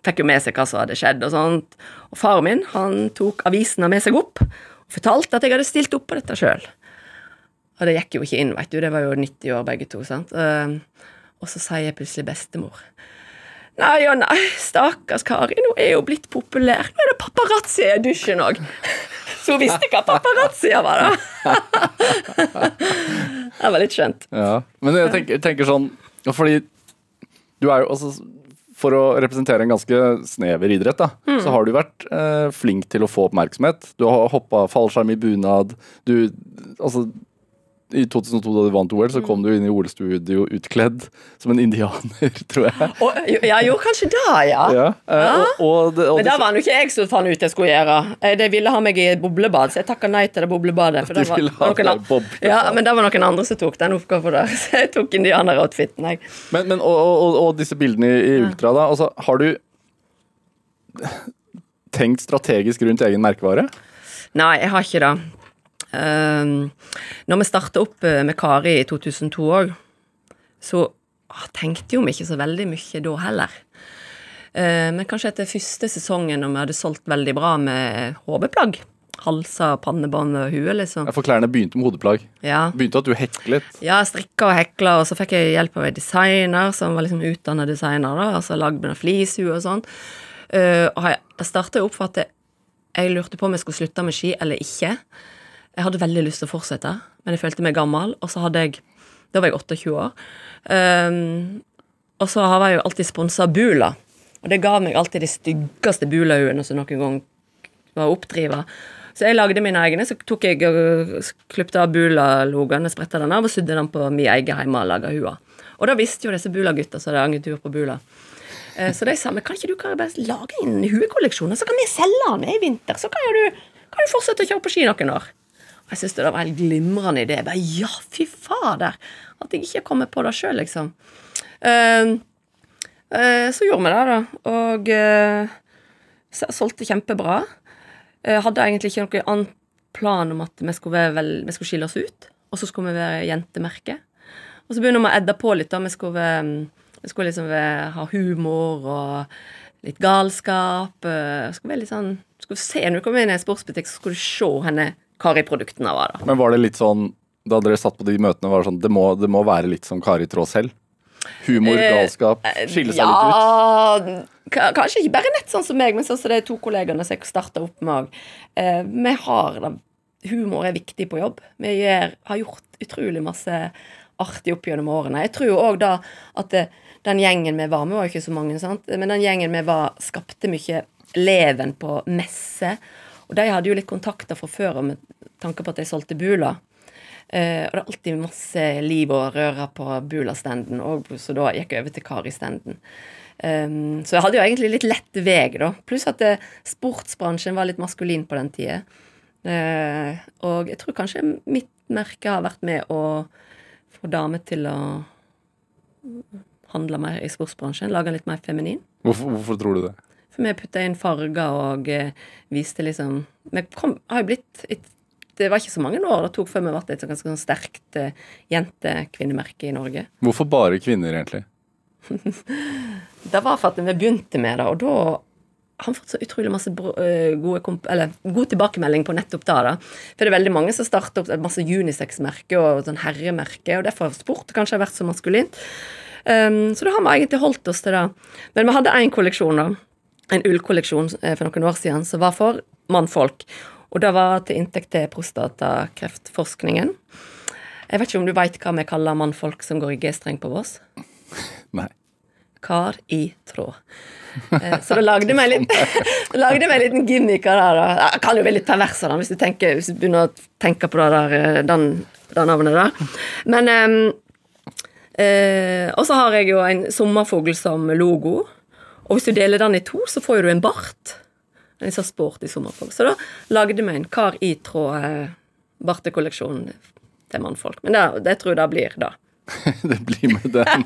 fikk jo med seg hva som hadde skjedd. Og sånt. Og faren min han tok avisene med seg opp og fortalte at jeg hadde stilt opp på dette sjøl. Og det gikk jo ikke inn, vet du. Det var jo 90 år begge to. sant? Eh, og så sier plutselig bestemor Nei og nei, stakkars Kari, nå er hun blitt populær. Nå er det paparazzi i dusjen òg. Så hun visste hva paparazzi var, da. det var litt skjønt. Ja. Men jeg tenker, tenker sånn Fordi du er jo altså For å representere en ganske snever idrett, da, Mm. så har du vært eh, flink til å få oppmerksomhet. Du har hoppa fallskjerm i bunad. Du Altså i 2002 da du vant OL, Mm. så kom du inn i OL-studio utkledd som en indianer, tror jeg. Og, ja, jo, kanskje da, ja. Ja. ja. og, og, det- Men da var nå ikke jeg som fant ut jeg skulle gjøre. Eh, De ville ha meg i boblebad, så jeg takka nei til det boblebadet. For De det var, noen an-. Ja, men det var noen andre som tok den oppgaven der. Så jeg tok indianeroutfiten, jeg. Men, men og, og, disse bildene i, i Ultra, da. Altså, har du tenkt strategisk rundt egen merkevare? Nei, jeg har ikke det. Um, når vi starta opp eh, med Kari i 2002 òg, så ah, tenkte jo vi ikke så veldig mye da heller. Eh, men kanskje etter første sesongen, når vi hadde solgt veldig bra med hodeplagg, halser, pannebånd og hue, liksom. Ja, For klærne begynte med hodeplagg. Ja. Begynte at du heklet. Ja, strikka og hekla, og så fikk jeg hjelp av en designer som var liksom utdannet designer, da, altså lagd med flishue og sånn. Uh, og jeg, starta opp for at jeg lurte på om jeg skulle slutte med ski eller ikke. Jeg hadde veldig lyst til å fortsette, men jeg følte meg gammel, og så hadde jeg Da var jeg 28 år. Um, og så har jeg jo alltid sponsa Bula, og det ga meg alltid de styggeste Bula-huene som noen gang var oppdriva. Så jeg lagde mine egne, så tok jeg og klipte av Bula-logoen, spretta den av og sydde den på min egen hjemme og laga hua. Og da visste jo disse Bula-gutta som hadde angetur på Bula. Eh, Så de sa men kan ikke du bare lage en huekolleksjon, og så kan vi selge den i vinter? Så kan du, kan du fortsette å kjøre på ski noen år. Jeg syns det var en glimrende idé. Jeg bare, ja, fy fader! At jeg ikke kommer på det sjøl, liksom. Uh, uh, så gjorde vi det, da. Og uh, solgte kjempebra. Jeg hadde egentlig ikke noen annen plan om at vi skulle, vel, vi skulle skille oss ut. Og så skulle vi være jentemerke. Og så begynner vi å edde på litt. da, Vi skulle, vi skulle liksom ha humor og litt galskap. Skulle være litt sånn, skulle se, Når du kom inn i en sportsbutikk, så skulle du se henne Kari-produktene var. da. Men var det litt sånn da dere satt på de møtene, var det sånn Det må, det må være litt som Kari Traa selv? Humor, Eh, galskap, skille seg litt ut? Ja, kanskje ikke bare nett sånn som meg, men sånn som de to kollegene som jeg starta opp med òg. Eh, vi har da Humor er viktig på jobb. Vi gjør, har gjort utrolig masse artig opp gjennom årene. Jeg tror jo òg da at det, den gjengen vi var med, var jo ikke så mange, sant? men den gjengen vi var, skapte mye leven på messe. Og de hadde jo litt kontakter fra før med tanke på at de solgte Bula. Eh, og det er alltid masse liv og røre på Bula-standen, og så da gikk jeg over til Kari-standen. Um, så jeg hadde jo egentlig litt lett vei, da. Pluss at det, sportsbransjen var litt maskulin på den tida. Uh, og jeg tror kanskje mitt merke har vært med å få damer til å handle mer i sportsbransjen. Lage litt mer feminin. Hvorfor, hvorfor tror du det? For vi putta inn farger og eh, viste liksom Vi kom, har jo blitt et, Det var ikke så mange år det tok før vi ble et sånn ganske sånn sterkt eh, jentekvinnemerke i Norge. Hvorfor bare kvinner, egentlig? Det var for at vi begynte med det, og da har vi fått så utrolig masse eh, eller, god tilbakemelding på nettopp det. da. For det er veldig mange som starter opp masse unisex-merke og sånn herremerke, og derfor har sport kanskje vært så maskulint. Um, så da har vi egentlig holdt oss til det. Men vi hadde én kolleksjon, da. En ullkolleksjon eh, for noen år siden som var for mannfolk. Og det var til inntekt til prostatakreftforskningen. Jeg vet ikke om du veit hva vi kaller mannfolk som går i G-streng på Voss? Nei. Kar i tråd. Eh, Så da lagde vi litt en liten gimmick av det. da. Jeg kan jo være litt pervers av den, hvis du, tenker, hvis du begynner å tenke på det der, eh, den, det navnet der. Men um, uh, Og så har jeg jo en sommerfugl som logo. Og hvis du deler den i to, så får du en bart. En sånn sporty sommerfugl. Så da lagde vi en Kar i tråd eh, bartekolleksjon til mannfolk. Men det, det tror jeg det blir, da. Det blir med den.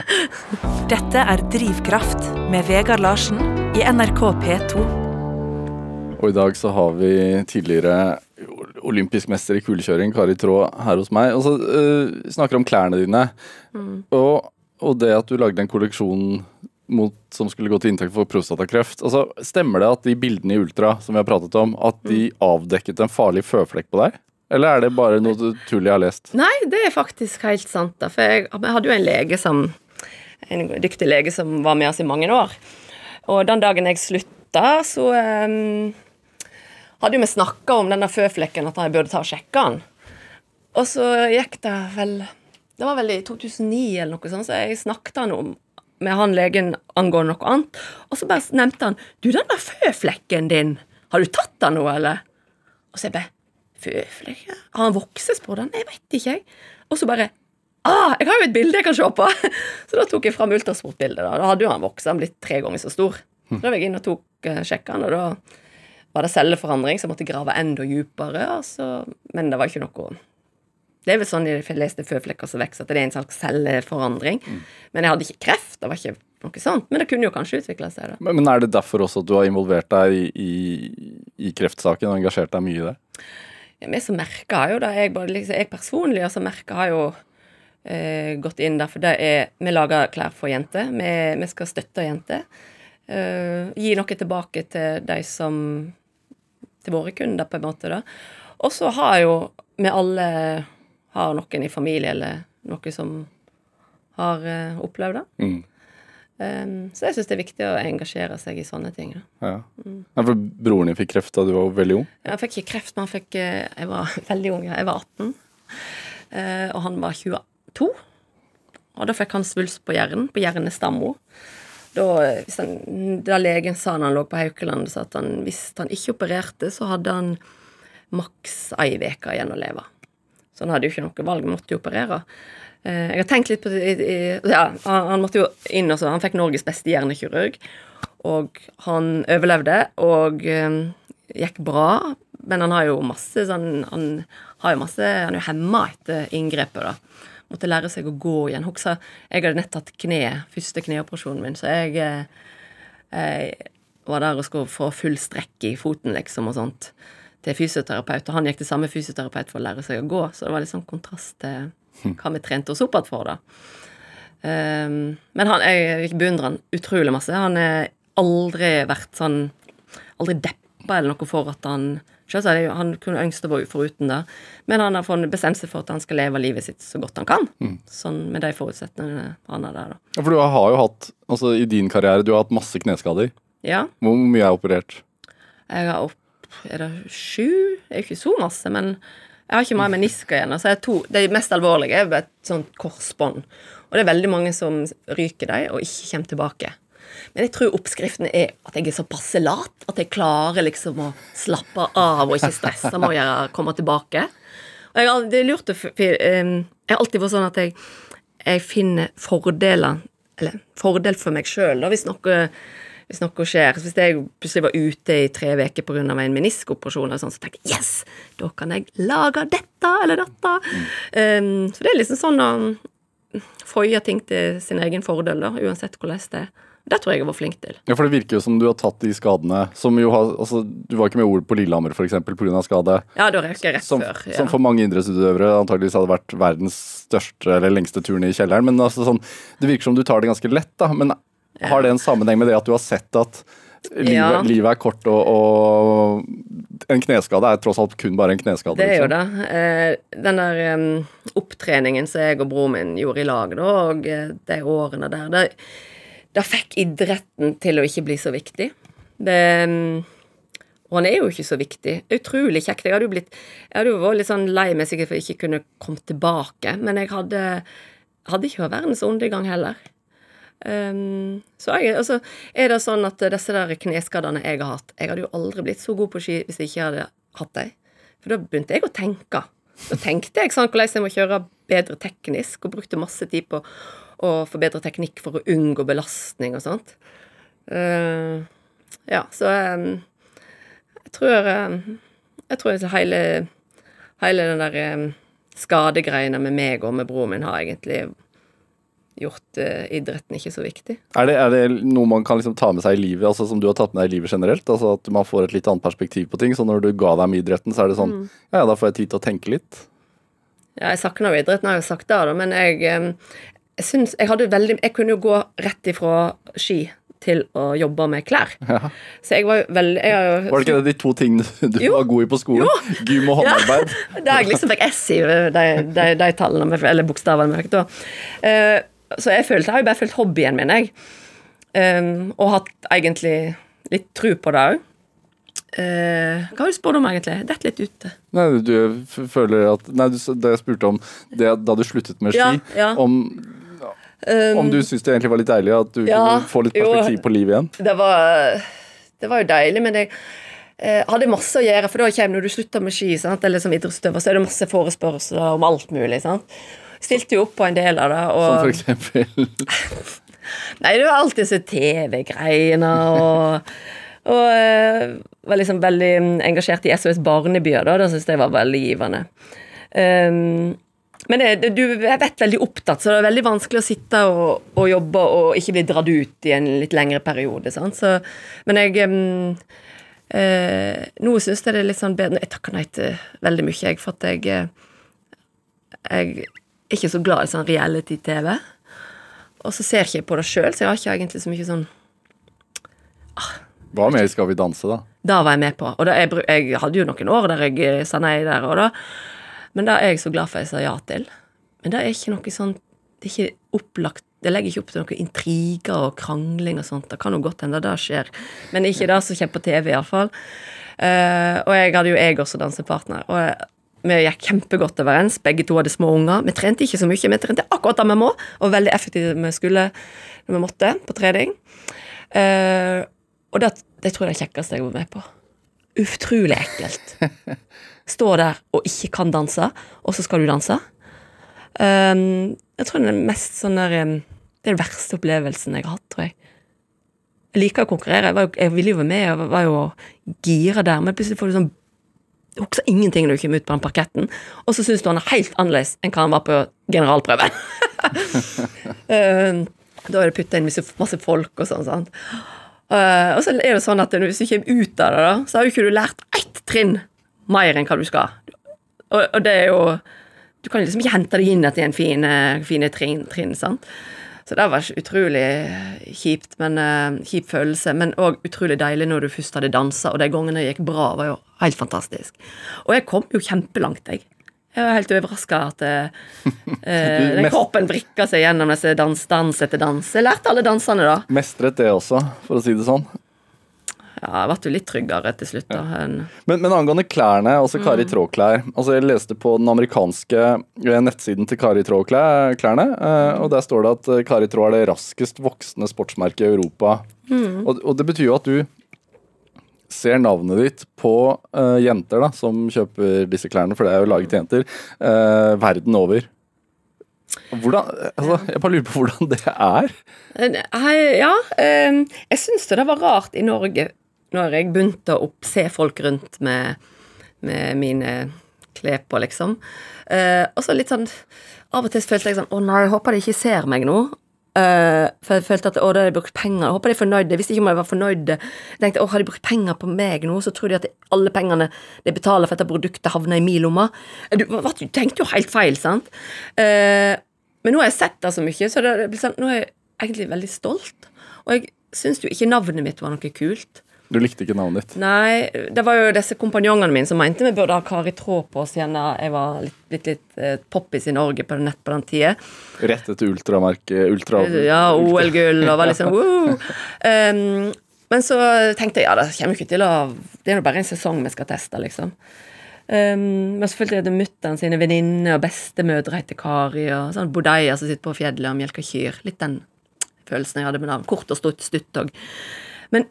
Dette er Drivkraft med Vegard Larsen i NRK P2. Og i dag så har vi tidligere olympisk mester i kulekjøring, Kari Traa, her hos meg. Og så uh, snakker om klærne dine. Og, og det at du lagde en kolleksjon mot, som skulle gå til inntekt for prostatakreft. Altså, stemmer det at de bildene i Ultra som vi har pratet om, at de avdekket en farlig føflekk på deg? Eller er det bare noe tull jeg har lest? Nei, det er faktisk helt sant. da, For jeg, jeg hadde jo en lege som En dyktig lege som var med oss i mange år. Og den dagen jeg slutta, så um, hadde jo vi snakka om denne føflekken, at jeg burde ta og sjekke den. Og så gikk det vel Det var vel i 2009 eller noe sånt, så jeg snakket han om med han legen angående noe annet. Og så bare nevnte han Du, den der føflekken din, har du tatt den nå, eller? Og så jeg bare «Føflekken?» Har han voksespor den? Jeg vet ikke, jeg. Og så bare Ah, jeg har jo et bilde jeg kan se på! Så da tok jeg fram ultrasportbildet. Da Da hadde jo han vokst, han blitt tre ganger så stor. Så da var jeg inn og tok uh, og da var det celleforandring, så jeg måtte grave enda dypere. Altså. Men det var ikke noe Det er vel sånn de fleste føflekker som vokser, at det er en slags celleforandring. Men jeg hadde ikke kreft, det var ikke noe sånt. Men det kunne jo kanskje utvikla seg, da. Men men er det derfor også at du har involvert deg i, i, i kreftsaken og engasjert deg mye i det? Ja, Vi som merker har jo det, jeg, både, liksom, jeg personlig og som merker har jo eh, gått inn der, for det er Vi lager klær for jenter. Vi, vi skal støtte jenter. Eh, gi noe tilbake til de som Til våre kunder, på en måte, da. Og så har jo vi alle har noen i familie eller noe som har uh, opplevd det. Mm. Um, så jeg syns det er viktig å engasjere seg i sånne ting. Ja. ja, for broren din fikk kreft da du var veldig ung? Han fikk ikke kreft, men han fikk uh, Jeg var veldig ung, jeg var 18. Uh, og han var 22. Og da fikk han svulst på hjernen, på hjernestammo. Da, eh, han, da legen sa når han lå på Haukeland, så at han, hvis han ikke opererte, så hadde han maks ei uke igjen å leve. Så han hadde jo ikke noe valg, måtte jo operere. Eh, jeg har tenkt litt på det Ja, han, han måtte jo inn og så Han fikk Norges beste hjernekirurg. Og han overlevde og eh, gikk bra, men han har jo masse sånn Han har jo masse Han er jo hemma etter inngrepet, da. Måtte lære seg å gå igjen. Husker, jeg hadde nett tatt kne, første kneoperasjonen min, så jeg, eh, jeg var der og skulle få full strekk i foten, liksom, og sånt, til fysioterapeut. Og han gikk til samme fysioterapeut for å lære seg å gå, så det var litt sånn kontrast til hva vi trente oss opp igjen for, da. Um, men han, jeg beundrer han utrolig masse. Han har aldri vært sånn Aldri deppa eller noe for at han Selvsagt han kunne ønsket å være foruten det, men han har bestemt seg for at han skal leve livet sitt så godt han kan. Sånn med de forutsetningene han har der, da. Ja, for du har jo hatt, altså i din karriere, du har hatt masse kneskader. Ja. Hvor mye er operert? Jeg har opp Er det sju? Det er jo ikke så masse, men jeg har ikke mer menisker igjen. Altså to, det mest alvorlige er et sånt korsbånd. Og det er veldig mange som ryker dem og ikke kommer tilbake. Men jeg tror oppskriften er at jeg er så passe lat at jeg klarer liksom å slappe av og ikke stresse med å komme tilbake. Og jeg det er lurt å em, Jeg har alltid vært sånn at jeg, jeg finner fordeler Eller fordel for meg sjøl hvis noe hvis noe skjer. Hvis jeg plutselig var ute i tre uker pga. en meniskoperasjon, sånn, så tenkte jeg yes, da kan jeg lage dette eller dette. Um, så det er liksom sånn å føye ting til sin egen fordel, da, uansett hvordan det er. Det tror jeg jeg var flink til. Ja, for det virker jo som du har tatt de skadene som jo har Altså, du var ikke med Ol på Lillehammer f.eks. pga. skade. Ja, da røk jeg rett Som, før. Ja. som for mange idrettsutøvere antageligvis hadde vært verdens største eller lengste turen i kjelleren. Men altså sånn, det virker som du tar det ganske lett, da. Men har det en sammenheng med det at du har sett at livet, Ja. livet er kort, og, og en kneskade er tross alt kun bare en kneskade? Det er jo liksom? det. Eh, den der opptreningen som jeg og broren min gjorde i lag da, og eh, de årene der, det, det fikk idretten til å ikke bli så viktig. Det Og han er jo ikke så viktig. Utrolig kjekt. Jeg hadde jo blitt Jeg hadde jo vært litt sånn lei meg sikkert for jeg ikke kunne komme tilbake, men jeg hadde hadde ikke vært verdens undergang heller. Um, så jeg, altså, er det sånn at disse der kneskadene jeg har hatt Jeg hadde jo aldri blitt så god på ski hvis jeg ikke hadde hatt dem. For da begynte jeg å tenke. Da tenkte jeg sånn hvordan jeg må kjøre bedre teknisk, og brukte masse tid på å forbedre teknikk for å unngå belastning og sånt. Uh, ja, så um, jeg tror um, Jeg tror hele, hele den der skadegreiene med meg og med broren min har egentlig gjort uh, idretten ikke så viktig. Er det, er det noe man kan liksom ta med seg i livet, altså som du har tatt med deg i livet generelt? Altså At man får et litt annet perspektiv på ting? Så når du ga deg med idretten, så er det sånn Mm. Ja, ja, da får jeg tid til å tenke litt. Ja, jeg savner jo idretten, jeg har jo sagt det, da, men jeg, jeg syns Jeg hadde veldig Jeg kunne jo gå rett ifra ski til å jobbe med klær. Ja. Så jeg var jo veldig jeg Var det ikke det de to tingene du Jo. var god i på skolen? Gym og håndarbeid? Da jeg liksom fikk S i de, de, de tallene, eller bokstavene vi fikk da. Eh, så jeg følte, jeg har jo bare følt hobbyen min, jeg. Um, og hatt egentlig litt tru på det òg. hva har du spurt om, egentlig? Dette litt ute. Nei, du føler at Nei, det jeg spurte om det da du sluttet med ski, Ja, ja. om om du syns det egentlig var litt deilig at du Ja, kunne få litt jo. perspektiv på livet igjen? Det var, det var jo deilig, men jeg eh, hadde masse å gjøre. For da kommer når du slutter med ski, sant? eller som idrettsutøver, så er det masse forespørsler om alt mulig. sant? Stilte jo opp på en del av det. Og... Som for eksempel nei, det var alltid disse TV-greiene og Og eh, var liksom veldig engasjert i SOS Barnebyer, da. Det syntes jeg var veldig givende. Um, men det, du er vett veldig opptatt, så det er veldig vanskelig å sitte og, og jobbe og ikke bli dratt ut i en litt lengre periode. Sant? Så, men jeg um, eh, Nå syns jeg det er litt sånn bedre Jeg takker nei til veldig mye, jeg, for at jeg eh, Jeg er ikke så glad i sånn reality-TV. Og så ser ikke jeg på det sjøl, så jeg har ikke egentlig så mye sånn Hva med i Skal vi danse, da? Da var jeg med på. Og da, jeg, jeg hadde jo noen år der jeg eh, sa nei der og da. Men det er jeg så glad for jeg sa ja til. Men det er ikke noe sånn Det er ikke opplagt Det legger ikke opp til noen intriger og krangling og sånt. Det kan jo godt hende det skjer, men ikke det som kommer på TV, iallfall. Uh, og jeg hadde jo jeg også dansepartner. Og jeg- vi gikk kjempegodt overens. Begge to hadde små unger. Vi trente ikke så mye, vi trente akkurat det vi må, og veldig effektivt vi skulle når vi måtte på trening. Uh, og det, det tror jeg er det kjekkeste jeg var med på. Utrolig ekkelt. Stå der og ikke kan danse, og så skal du danse. Um, jeg tror det er mest sånn der um, Det er den verste opplevelsen jeg har hatt, tror jeg. Jeg liker å konkurrere. Jeg, var jo, jeg ville jo være med, jeg var jo gira der, men plutselig får du sånn Du husker ingenting når du kommer ut på den parketten, og så syns du han er helt annerledes enn hva han var på generalprøven. Um, da er det putta inn masse, folk og sånn. sant? Uh, og så er det sånn at hvis du kommer ut av det, da, så har jo ikke du lært ett trinn mer enn hva du skal. Og, det er jo Du kan liksom ikke hente deg inn igjen til en fine, fine trinn, trinn, sant? Så det var utrolig kjipt, men uh, kjip følelse. Men òg utrolig deilig når du først hadde dansa, og de gangene det gikk bra, var jo helt fantastisk. Og jeg kom jo kjempelangt, jeg. Jeg var helt overraska at uh, den kroppen brikka seg gjennom disse dans, dans etter dans. Jeg lærte alle dansene, da. Mestret det også, for å si det sånn. Ja, jeg ble jo litt tryggere til slutt, da. Ja. Men, men angående klærne, altså Kari Traa-klær. Altså jeg leste på den amerikanske eh, nettsiden til Kari Traa-klærne, eh, og der står det at eh, Kari Trå er det raskest voksende sportsmerket i Europa. Og, og det betyr jo at du ser navnet ditt på uh, jenter da, som kjøper disse klærne, for det er jo laget til jenter, uh, verden over. Hvordan, altså, jeg bare lurer på hvordan det er. Hei, ja, eh, jeg syns det var rart i Norge når jeg begynte å se folk rundt med, med mine klær på, liksom. Eh, og så litt sånn Av og til følte jeg sånn Å nei, jeg håper de ikke ser meg nå. Eh, for jeg følte at å, da har de brukt penger. Jeg håper de er fornøyde. Jeg visste ikke om jeg var fornøyde. Jeg tenkte å, har de brukt penger på meg nå, så tror de at alle pengene de betaler for dette produktet, havner i min lomme. Du, du tenkte jo helt feil, sant? Eh, men nå har jeg sett det så mye, så det sånn, nå er jeg egentlig veldig stolt. Og jeg syns jo ikke navnet mitt var noe kult. Du likte ikke navnet ditt. Nei, det var jo disse kompanjongene mine som mente vi burde ha Kari Traa på oss igjen da jeg var litt, litt, litt eh, poppis i Norge på nett på den tida. Rett etter ultramerket ultra, Ja, OL-gull og var liksom woo! Um, men så tenkte jeg ja, det kommer jo ikke til å Det er jo bare en sesong vi skal teste, liksom. Um, men selvfølgelig hadde mutter'n sine venninner og bestemødre heter Kari, og sånn bodeier som sitter på fjellet og melker kyr. Litt den følelsen jeg hadde med navn. Kort og stutt stutt òg. Men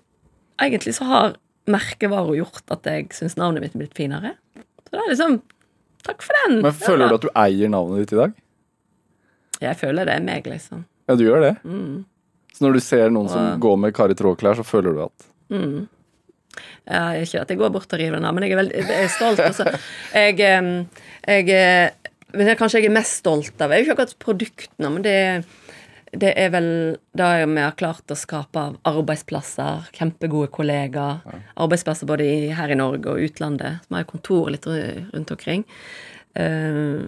egentlig så har merkevare gjort at jeg syns navnet mitt er blitt finere. Så det er liksom Takk for den. Men føler du at du eier navnet ditt i dag? Jeg føler det er meg, liksom. Ja, du gjør det. Mm. Så når du ser noen som går med Kari Traa-klær, så føler du at Ja, ikke at jeg går bort og river den av, men jeg er, veldig, jeg er stolt. Altså. Jeg, jeg, jeg, eh, men det er kanskje jeg er mest stolt av. Jeg er jo ikke akkurat produktene, men det, det er vel det vi har klart å skape av arbeidsplasser, kjempegode kollegaer. Arbeidsplasser både i, her i Norge og utlandet. Som har kontor litt rundt omkring. Uh,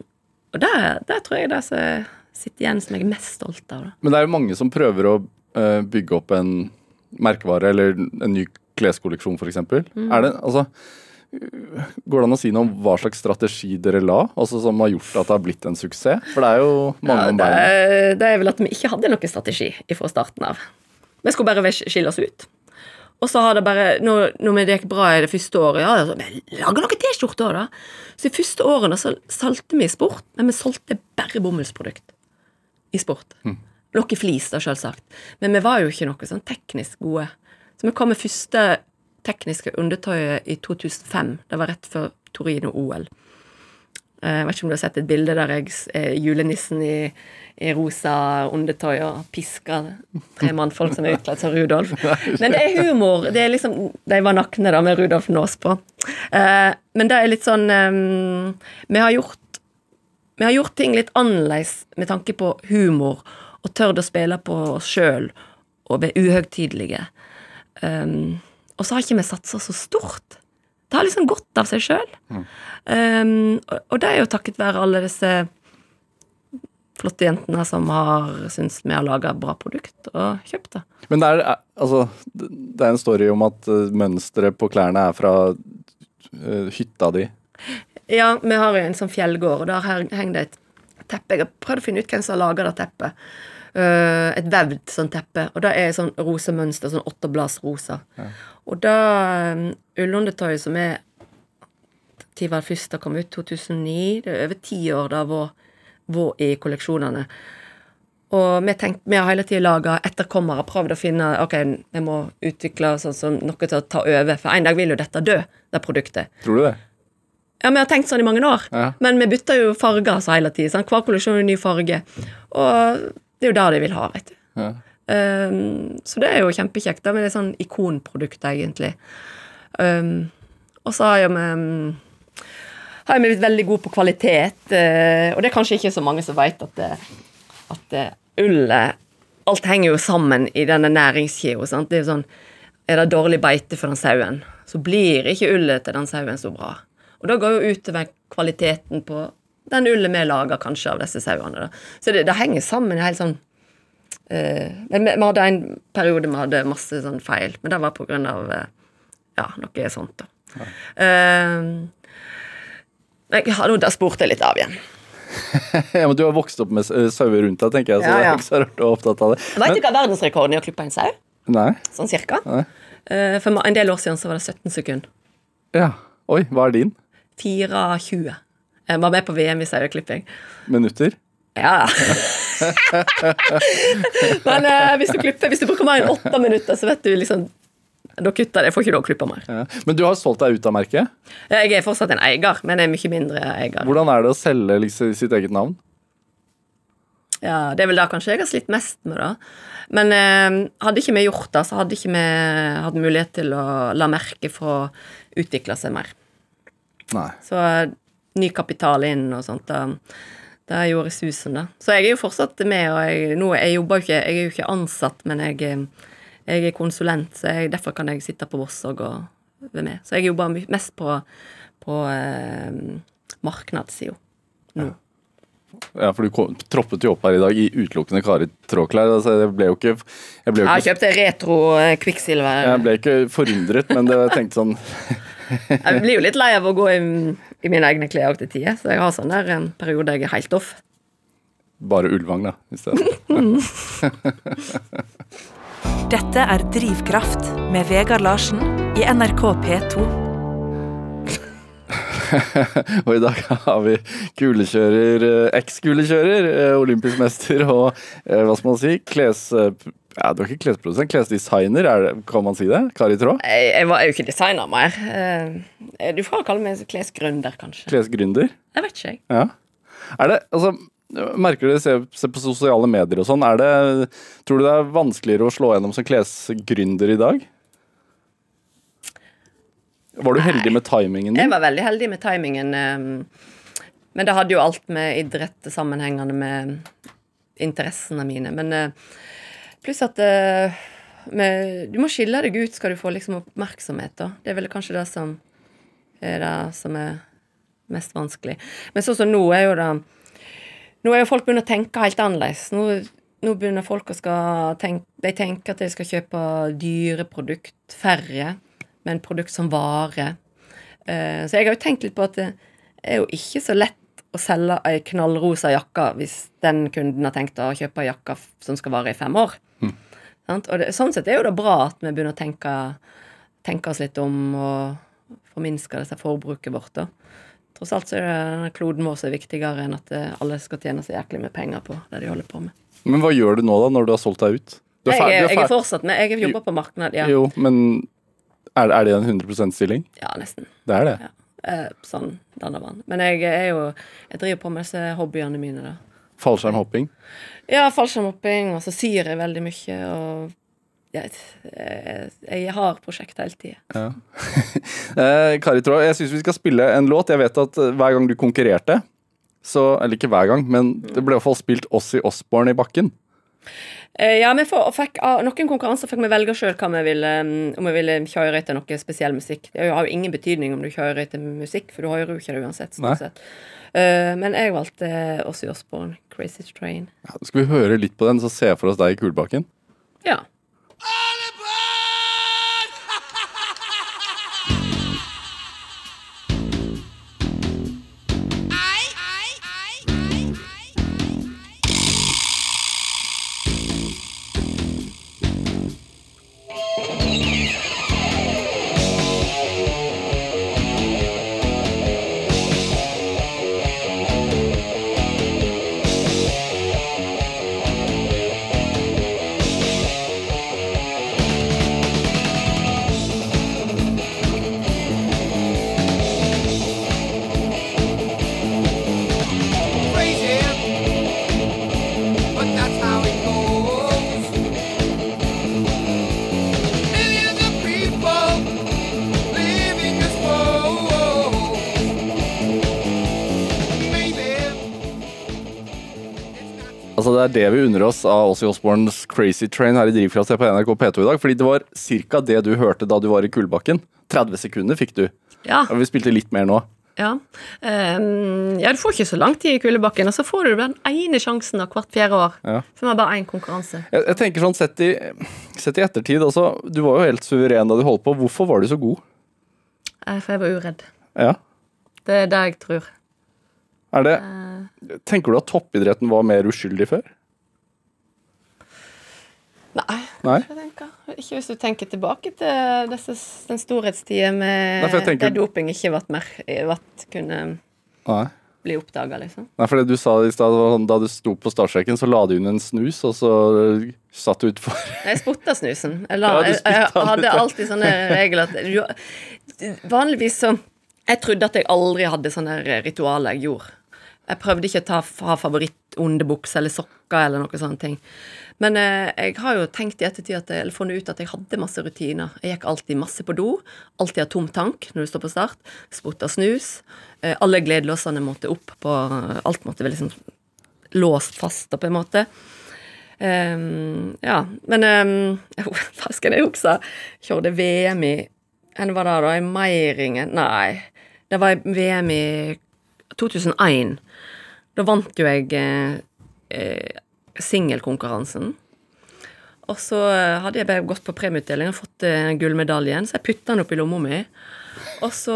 og det tror jeg det som sitter igjen som jeg er mest stolt av. Da. Men det er jo mange som prøver å uh, bygge opp en merkevare eller en ny kleskolleksjon, f.eks. Mm. Er det altså Går det an å si noe om hva slags strategi dere la, altså som har gjort at det har blitt en suksess? For det er jo mange Ja, om det, beina. det er vel at vi ikke hadde noen strategi fra starten av. Vi skulle bare skille oss ut. Og så har det bare, når, når det gikk bra i det første året, ja, så, lager noen T-skjorter, da. Så de første årene så solgte vi i sport, men vi solgte bare bomullsprodukt i sport. Noe flis, da, selvsagt. Men vi var jo ikke noe sånn teknisk gode. Så vi kom med første tekniske undertøyet i 2005. Det var rett før Torino-OL. Eh, Jeg vet ikke om du har sett et bilde der jeg er julenissen i, i rosa undertøy og pisker tre mannfolk som er utkledd som Rudolf. Men det er humor. Det er liksom, De var nakne da med Rudolf Nås på. Eh, men det er litt sånn eh, Vi har gjort vi har gjort ting litt annerledes med tanke på humor, og tørt å spille på oss sjøl og være uhøytidelige. Um, og så har ikke vi satsa så stort. Det har liksom gått av seg sjøl. Um, og, og det er jo takket være alle disse flotte jentene som har syntes vi har laga bra produkt, og kjøpt det. Men det er, altså, det er en story om at eh, mønsteret på klærne er fra eh, hytta di. Ja, vi har jo en sånn fjellgård, og der henger det et teppe. Jeg har prøvd å finne ut hvem som har laga det teppet. Eh, et vevd sånn teppe. Og det er sånn rosemønster, sånn åttebladsrosa. Og da um, ullundertøyet som er Når var det første kom ut? 2009? Det er over ti år det har vært i kolleksjonene. Og vi, tenkt, vi har hele tida laga etterkommere, prøvd å finne Ok, vi må utvikle sånn som noe til å ta over, for en dag vil jo dette dø, det produktet. Tror du det? Ja, vi har tenkt sånn i mange år, Ja. men vi bytter jo farger altså hele tiden. Hver kolleksjon er ny farge. Og det er jo det de vil ha, vet du. Ja. Um, så det er jo kjempekjekt. da, men Det er sånn ikonprodukt, egentlig. Um, og så har jeg vi um, har jeg blitt veldig god på kvalitet, Uh, og det er kanskje ikke så mange som vet at, det, at det, ullet Alt henger jo sammen i denne næringskjeda. er sånn Er det dårlig beite for den sauen, så blir ikke ullet til den sauen så bra. Og da går jo utover kvaliteten på den ullen vi lager kanskje av disse sauene. da. Så det, det henger sammen helt sånn uh, Men vi, vi hadde en periode vi hadde masse sånn feil, men det var på grunn av uh, ja, noe sånt, da. Eh, jeg har da spurte jeg litt av igjen. ja, men Du har vokst opp med sauer rundt deg, tenker jeg, så Ja, det er ikke så rart du er opptatt av det. Vet du hva verdensrekorden i å klippe en sau? Nei? Sånn cirka. Nei. For en del år siden så var det 17 sekunder. Ja. Oi, hva er din? 4,20. Jeg var med på VM i saueklipping. Minutter? Ja. Men eh, hvis, du klipper, hvis du bruker mer enn åtte minutter, så vet du liksom Da kutter. Jeg får ikke lov å klippe mer. Ja. Men du har solgt deg ut av merket? Jeg er fortsatt en eier, men jeg er mye mindre eier. Hvordan er det å selge liksom, sitt eget navn? Ja, Det er vel da kanskje jeg har slitt mest med det. Men eh, hadde ikke vi gjort det, så hadde ikke vi hatt mulighet til å la merket få utvikle seg mer. Nei. Så eh, ny kapital inn og sånt. Da, det gjorde susen, da. Så jeg er jo fortsatt med, og jeg, nå, jeg jobber jo ikke Jeg er jo ikke ansatt, men jeg, jeg er konsulent, så jeg, derfor kan jeg sitte på Vossog og være med. Så jeg jobber mest på, på eh, markedssida nå. Ja, for du kom, troppet jo opp her i dag i utelukkende Kari Tråklær. Altså, jeg ble jo ikke Jeg ble, jo Jeg ikke, kjøpt retro kvikksilver. jeg ble ikke forundret, men det, jeg tenkte sånn Jeg blir jo litt lei av å gå i, i mine egne klær til tider, så jeg har sånn der en periode jeg er helt off. Bare Ulvang, da, i stedet. Dette er Drivkraft med Vegard Larsen i NRK P2. Og i dag har vi kulekjører, eh, eks-kulekjører, eh, olympisk mester og eh, hva skal man si, kles... Ja, du er ikke klesprodusent, klesdesigner, er det, kan man si det? Kari Traa? Jeg, jeg, var, jo ikke designer mer. Du får kalle meg klesgründer, kanskje. Klesgründer? Jeg vet ikke, jeg. Ja. Er det, altså, merker du det, se, se på sosiale medier og sånn, er det, tror du det er vanskeligere å slå gjennom som klesgründer i dag? Var du heldig med timingen din? Jeg var veldig heldig med timingen. eh, Men det hadde jo alt med idrett sammenhengende med interessene mine. Men eh, pluss at eh, med, Du må skille deg ut skal du få liksom oppmerksomhet. da. Det er vel kanskje det som er det som er mest vanskelig. Men sånn som nå er jo det Nå er jo folk begynt å tenke helt annerledes. Nå, nå begynner folk å skal tenke De tenker at de skal kjøpe dyre produkt, færre, men produkt som vare. Eh, Så jeg har jo tenkt litt på at det er jo ikke så lett å selge ei knallrosa jakke hvis den kunden har tenkt å kjøpe ei jakke som skal vare i fem år. Mm. Og det, sånn sett er jo det bra at vi begynner å tenke, tenke oss litt om og forminske dette forbruket vårt. da. Tross alt så er det denne kloden vår som er viktigere enn at eh, alle skal tjene så jæklig med penger på det de holder på med. Men hva gjør du nå, da, når du har solgt deg ut? Du Jeg, jeg er fortsatt med. Jeg jobber på marked, ja. Jo, men er, er det en 100% stilling? Ja, nesten. Det er det. Ja. Eh, sånn danner man. Men jeg er jo Jeg driver på med disse hobbyene mine, da. Fallskjermhopping. Ja, fallskjermhopping, og så sier jeg veldig mye, og jeg, jeg, jeg har prosjekter hele tida. Ja. eh, Kari Traa, jeg syns vi skal spille en låt. Jeg vet at eh, hver gang du konkurrerte, så Eller ikke hver gang, men det ble i hvert fall spilt Ossie Osborne i bakken. Eh, ja, vi får, fikk, av noen konkurranser fikk vi velge sjøl om vi ville kjøre etter noe spesiell musikk. Det har jo ingen betydning om du kjører etter musikk, for du hører jo ikke det uansett. Eh, men jeg valgte Ossie Osborne, 'Crazy Train'. Ja, skal vi høre litt på den, så ser jeg for oss deg i Kulbakken? Ja. crazy, Det er det vi unner oss av Ossie Osborns Crazy Train her i Drivkraft på NRK P2 i dag. Fordi det var ca. det du hørte da du var i kullbakken. 30 sekunder fikk du. Ja. Vi spilte litt mer nå. Ja. Um, ja, du får ikke så lang tid i kulebakken, og så får du den ene sjansen av hvert fjerde år. Ja. Som er bare én konkurranse. Jeg, jeg tenker sånn sett i, sett i ettertid altså, du var jo helt suveren da du holdt på. Hvorfor var du så god? Eh, For jeg var uredd. Ja. Det er det jeg tror. Er det Tenker du at toppidretten var mer uskyldig før? Nei. Nei? Ikke hvis du tenker tilbake til disse, den storhetstida der doping ikke ble mer, ble, kunne Nei. bli oppdaga, liksom. Nei, for det du sa i stad, sånn, da du sto på startstreken, så la du inn en snus, og så satt du utfor. Jeg spotta snusen. Jeg, la, Ja, jeg, jeg hadde alltid sånne regler at Vanligvis så Jeg trodde at jeg aldri hadde sånne ritualer jeg gjorde. Jeg prøvde ikke å ta, ha favorittonde bukser eller sokker eller noe sånne ting. Men eh, jeg har jo tenkt i ettertid at eller funnet ut at jeg hadde masse rutiner. Jeg gikk alltid masse på do. Alltid har tom tank når du står på start. Spotta snus. Eh, alle gledelåsene måtte opp på Alt måtte være liksom låst fast, på en måte. Um, ja, men um, Hva skal jeg huske? Kjørte VM i Hvor var det, da? I Meiringen? Nei. Det var VM i 2001. Da vant jo jeg eh, eh, singelkonkurransen. Og så eh, hadde jeg bare gått på premieutdeling og fått eh, gullmedaljen, så jeg putta den opp i lomma mi. Og så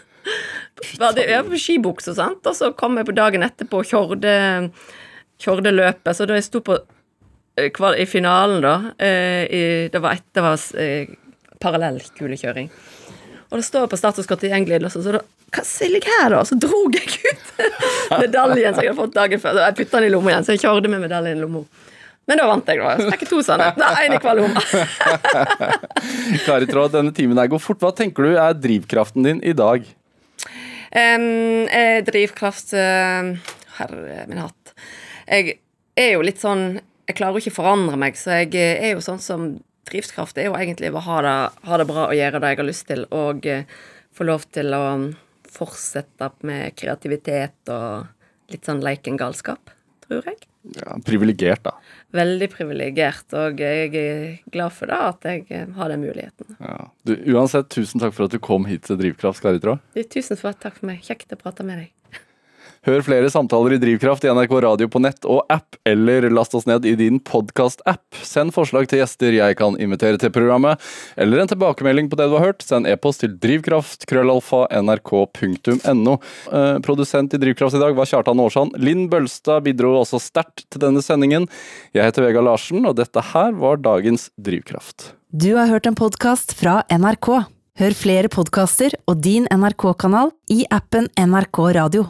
var det jeg var på skibukse, sant, og så kom jeg på dagen etterpå og kjørte kjørte løpet, så da jeg sto på eh, i finalen, da eh, i, Det var etter var eh, parallellkulekjøring. Og da står på statuskortet i England også, så da Hva jeg her, da? Så drog jeg ut medaljen som jeg hadde fått dagen før. Jeg putta den i lomma igjen, så jeg kjørte med medaljen i lomma. Men da vant jeg, da. Fikk to sånne. én i hver lomme. Kari Tråd, denne timen her går fort. Hva tenker du er drivkraften din i dag? Um, eh, drivkraft uh, Herre min hatt. Jeg er jo litt sånn Jeg klarer jo ikke å forandre meg, så jeg eh, er jo sånn som Drivkraft er jo egentlig å ha det, ha det bra og gjøre det jeg har lyst til, og eh, få lov til å fortsette med kreativitet og litt sånn leikengalskap, tror jeg. Ja, Privilegert, da. Veldig privilegert, og jeg er glad for det, at jeg eh, har den muligheten. Ja. Du, uansett, tusen takk for at du kom hit til Drivkraft, Kari. Tusen takk for meg. Kjekt å prate med deg. Hør flere samtaler i Drivkraft i NRK Radio på nett og app, eller last oss ned i din podkast-app. Send forslag til gjester jeg kan invitere til programmet, eller en tilbakemelding på det du har hørt. Send e-post til drivkraft, krøllalfa, nrk.no. Eh, produsent i Drivkraft i dag var Kjartan Aarsand. Linn Bølstad bidro også sterkt til denne sendingen. Jeg heter Vega Larsen, og dette her var dagens Drivkraft. Du har hørt en podkast fra NRK. Hør flere podkaster og din NRK-kanal i appen NRK Radio.